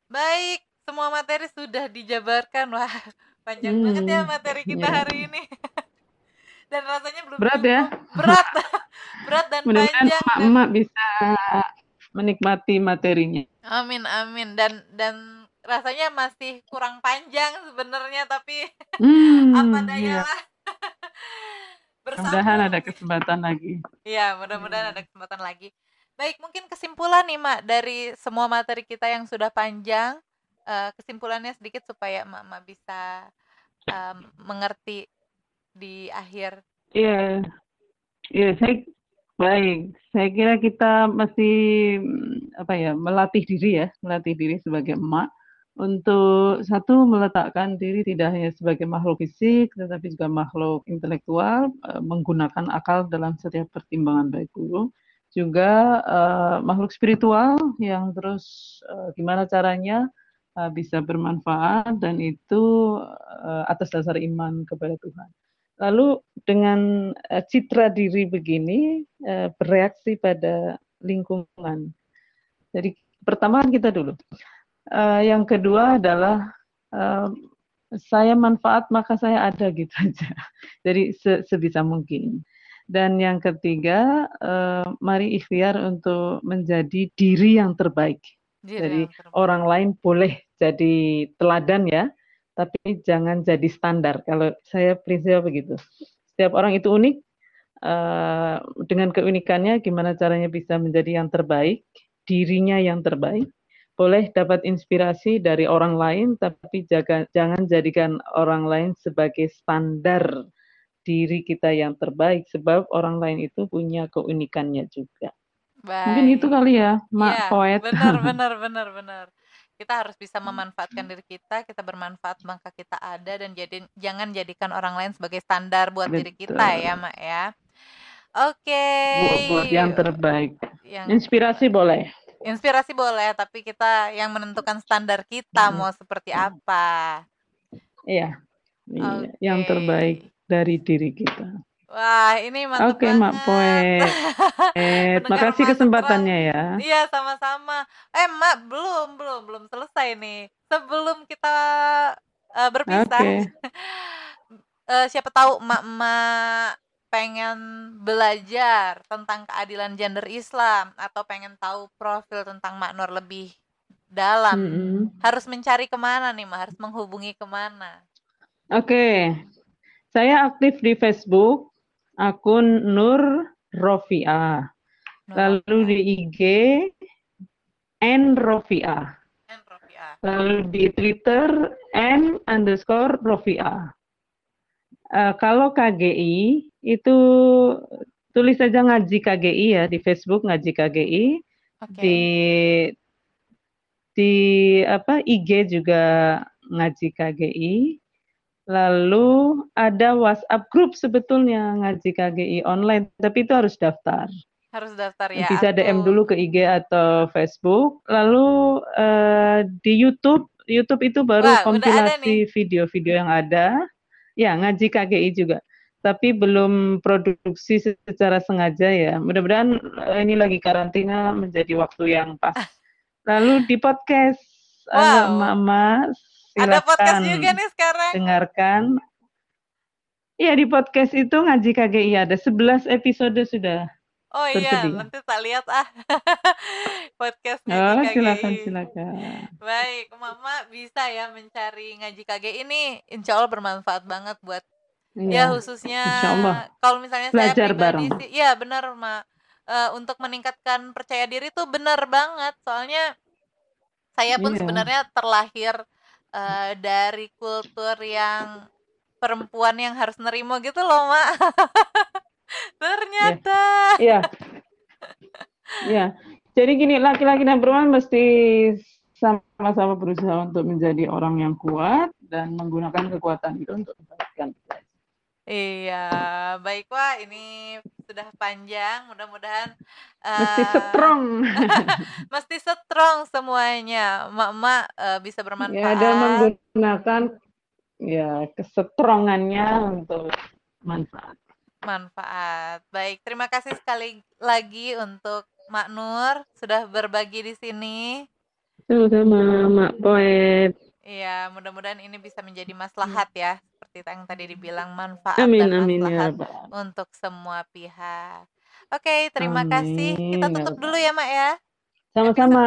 Baik semua materi sudah dijabarkan. Wah <laughs> panjang hmm. banget ya materi kita yeah. hari ini. <laughs> Dan rasanya belum berat ya. Berat <laughs> berat dan Mudah panjang emak-emak dan... bisa menikmati materinya. Amin amin. Dan dan rasanya masih kurang panjang sebenarnya tapi hmm, apa daya yeah. Mudah-mudahan ada kesempatan lagi. Iya, mudah-mudahan ada kesempatan lagi. Baik, mungkin kesimpulan nih, Mak, dari semua materi kita yang sudah panjang, uh, kesimpulannya sedikit supaya Mak-mak bisa um, mengerti di akhir. Iya. Iya, saya baik. Saya kira kita masih apa ya, melatih diri ya, melatih diri sebagai emak untuk satu meletakkan diri tidak hanya sebagai makhluk fisik tetapi juga makhluk intelektual uh, menggunakan akal dalam setiap pertimbangan baik buruk juga uh, makhluk spiritual yang terus uh, gimana caranya uh, bisa bermanfaat dan itu uh, atas dasar iman kepada Tuhan. Lalu dengan uh, citra diri begini uh, bereaksi pada lingkungan. Jadi pertama kita dulu Uh, yang kedua adalah uh, saya manfaat maka saya ada gitu aja. <laughs> Jadi se sebisa mungkin. Dan yang ketiga, uh, mari ikhtiar untuk menjadi diri yang terbaik. Diri jadi yang terbaik. orang lain boleh jadi teladan ya, tapi jangan jadi standar. Kalau saya prinsip begitu. Setiap orang itu unik. Uh, dengan keunikannya, gimana caranya bisa menjadi yang terbaik, dirinya yang terbaik boleh dapat inspirasi dari orang lain, tapi jaga, jangan jadikan orang lain sebagai standar diri kita yang terbaik, sebab orang lain itu punya keunikannya juga. Baik. Mungkin itu kali ya, Mak ya, Poet. Benar, <laughs> benar, benar, benar. Kita harus bisa memanfaatkan diri kita, kita bermanfaat maka kita ada dan jadi jangan jadikan orang lain sebagai standar buat Betul. diri kita ya, Mak ya. Oke. Okay. Buat yang terbaik. Yang... Inspirasi boleh. Inspirasi boleh, tapi kita yang menentukan standar kita mau seperti apa. Iya. Iya, okay. yang terbaik dari diri kita. Wah, ini mantap Oke, okay, Mak Poet. <laughs> Eh, makasih kesempatannya ya. Iya, sama-sama. Eh, Mak, belum, belum, belum selesai nih. Sebelum kita uh, berpisah. Okay. <laughs> uh, siapa tahu Mak-mak pengen belajar tentang keadilan gender Islam atau pengen tahu profil tentang Maknur lebih dalam, mm -hmm. harus mencari ke mana nih, Ma? Harus menghubungi ke mana? Oke, okay. saya aktif di Facebook, akun Nur Rofia. Lalu di IG, N Rofia. N Rofia. Lalu di Twitter, N underscore Rofia. Uh, kalau KGI itu tulis saja ngaji KGI ya di Facebook ngaji KGI. Okay. Di di apa IG juga ngaji KGI. Lalu ada WhatsApp grup sebetulnya ngaji KGI online, tapi itu harus daftar. Harus daftar ya. Bisa DM dulu ke IG atau Facebook. Lalu uh, di YouTube, YouTube itu baru Wah, kompilasi video-video yang ada Ya, ngaji KGI juga. Tapi belum produksi secara sengaja ya. Mudah-mudahan eh, ini lagi karantina menjadi waktu yang pas. Lalu di podcast wow. emak-emak Silakan Ada podcast juga nih sekarang. Dengarkan. Iya di podcast itu ngaji KGI ada 11 episode sudah. Oh iya, nanti tak lihat ah <laughs> podcast ngaji oh, KGI. silakan silakan. Baik, Mama bisa ya mencari ngaji KGI ini insya Allah bermanfaat banget buat ya, ya khususnya kalau misalnya Belajar saya pribadi sih, ya benar Ma. Uh, untuk meningkatkan percaya diri tuh benar banget soalnya saya pun iya. sebenarnya terlahir uh, dari kultur yang perempuan yang harus nerimo gitu loh mak <laughs> ternyata. Iya. Iya. Jadi gini laki-laki dan perempuan mesti sama-sama berusaha untuk menjadi orang yang kuat dan menggunakan kekuatan itu untuk mendapatkan Iya, baik wah ini sudah panjang, mudah-mudahan uh, mesti strong, <laughs> mesti strong semuanya, mak-mak uh, bisa bermanfaat. Ya, dan menggunakan ya kesetrongannya untuk manfaat. Manfaat. Baik, terima kasih sekali lagi untuk Mak Nur sudah berbagi di sini. Sama-sama, Mak Poet. Iya, mudah-mudahan ini bisa menjadi maslahat ya, seperti yang tadi dibilang manfaat amin, dan amin, ya maslahat ya, untuk semua pihak. Oke, terima amin, kasih. Kita tutup dulu ya, Mak ya. Sama-sama.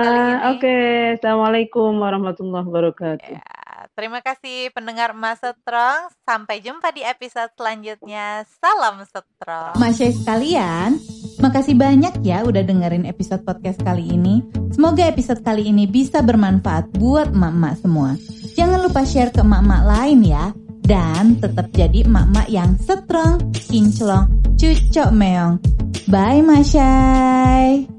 Oke, Assalamualaikum warahmatullahi wabarakatuh. Ya. Terima kasih pendengar Mas Setrong. Sampai jumpa di episode selanjutnya. Salam Setrong. Masya sekalian, makasih banyak ya udah dengerin episode podcast kali ini. Semoga episode kali ini bisa bermanfaat buat emak-emak semua. Jangan lupa share ke emak-emak lain ya. Dan tetap jadi emak-emak yang strong, kinclong, cucok meong. Bye Masyai.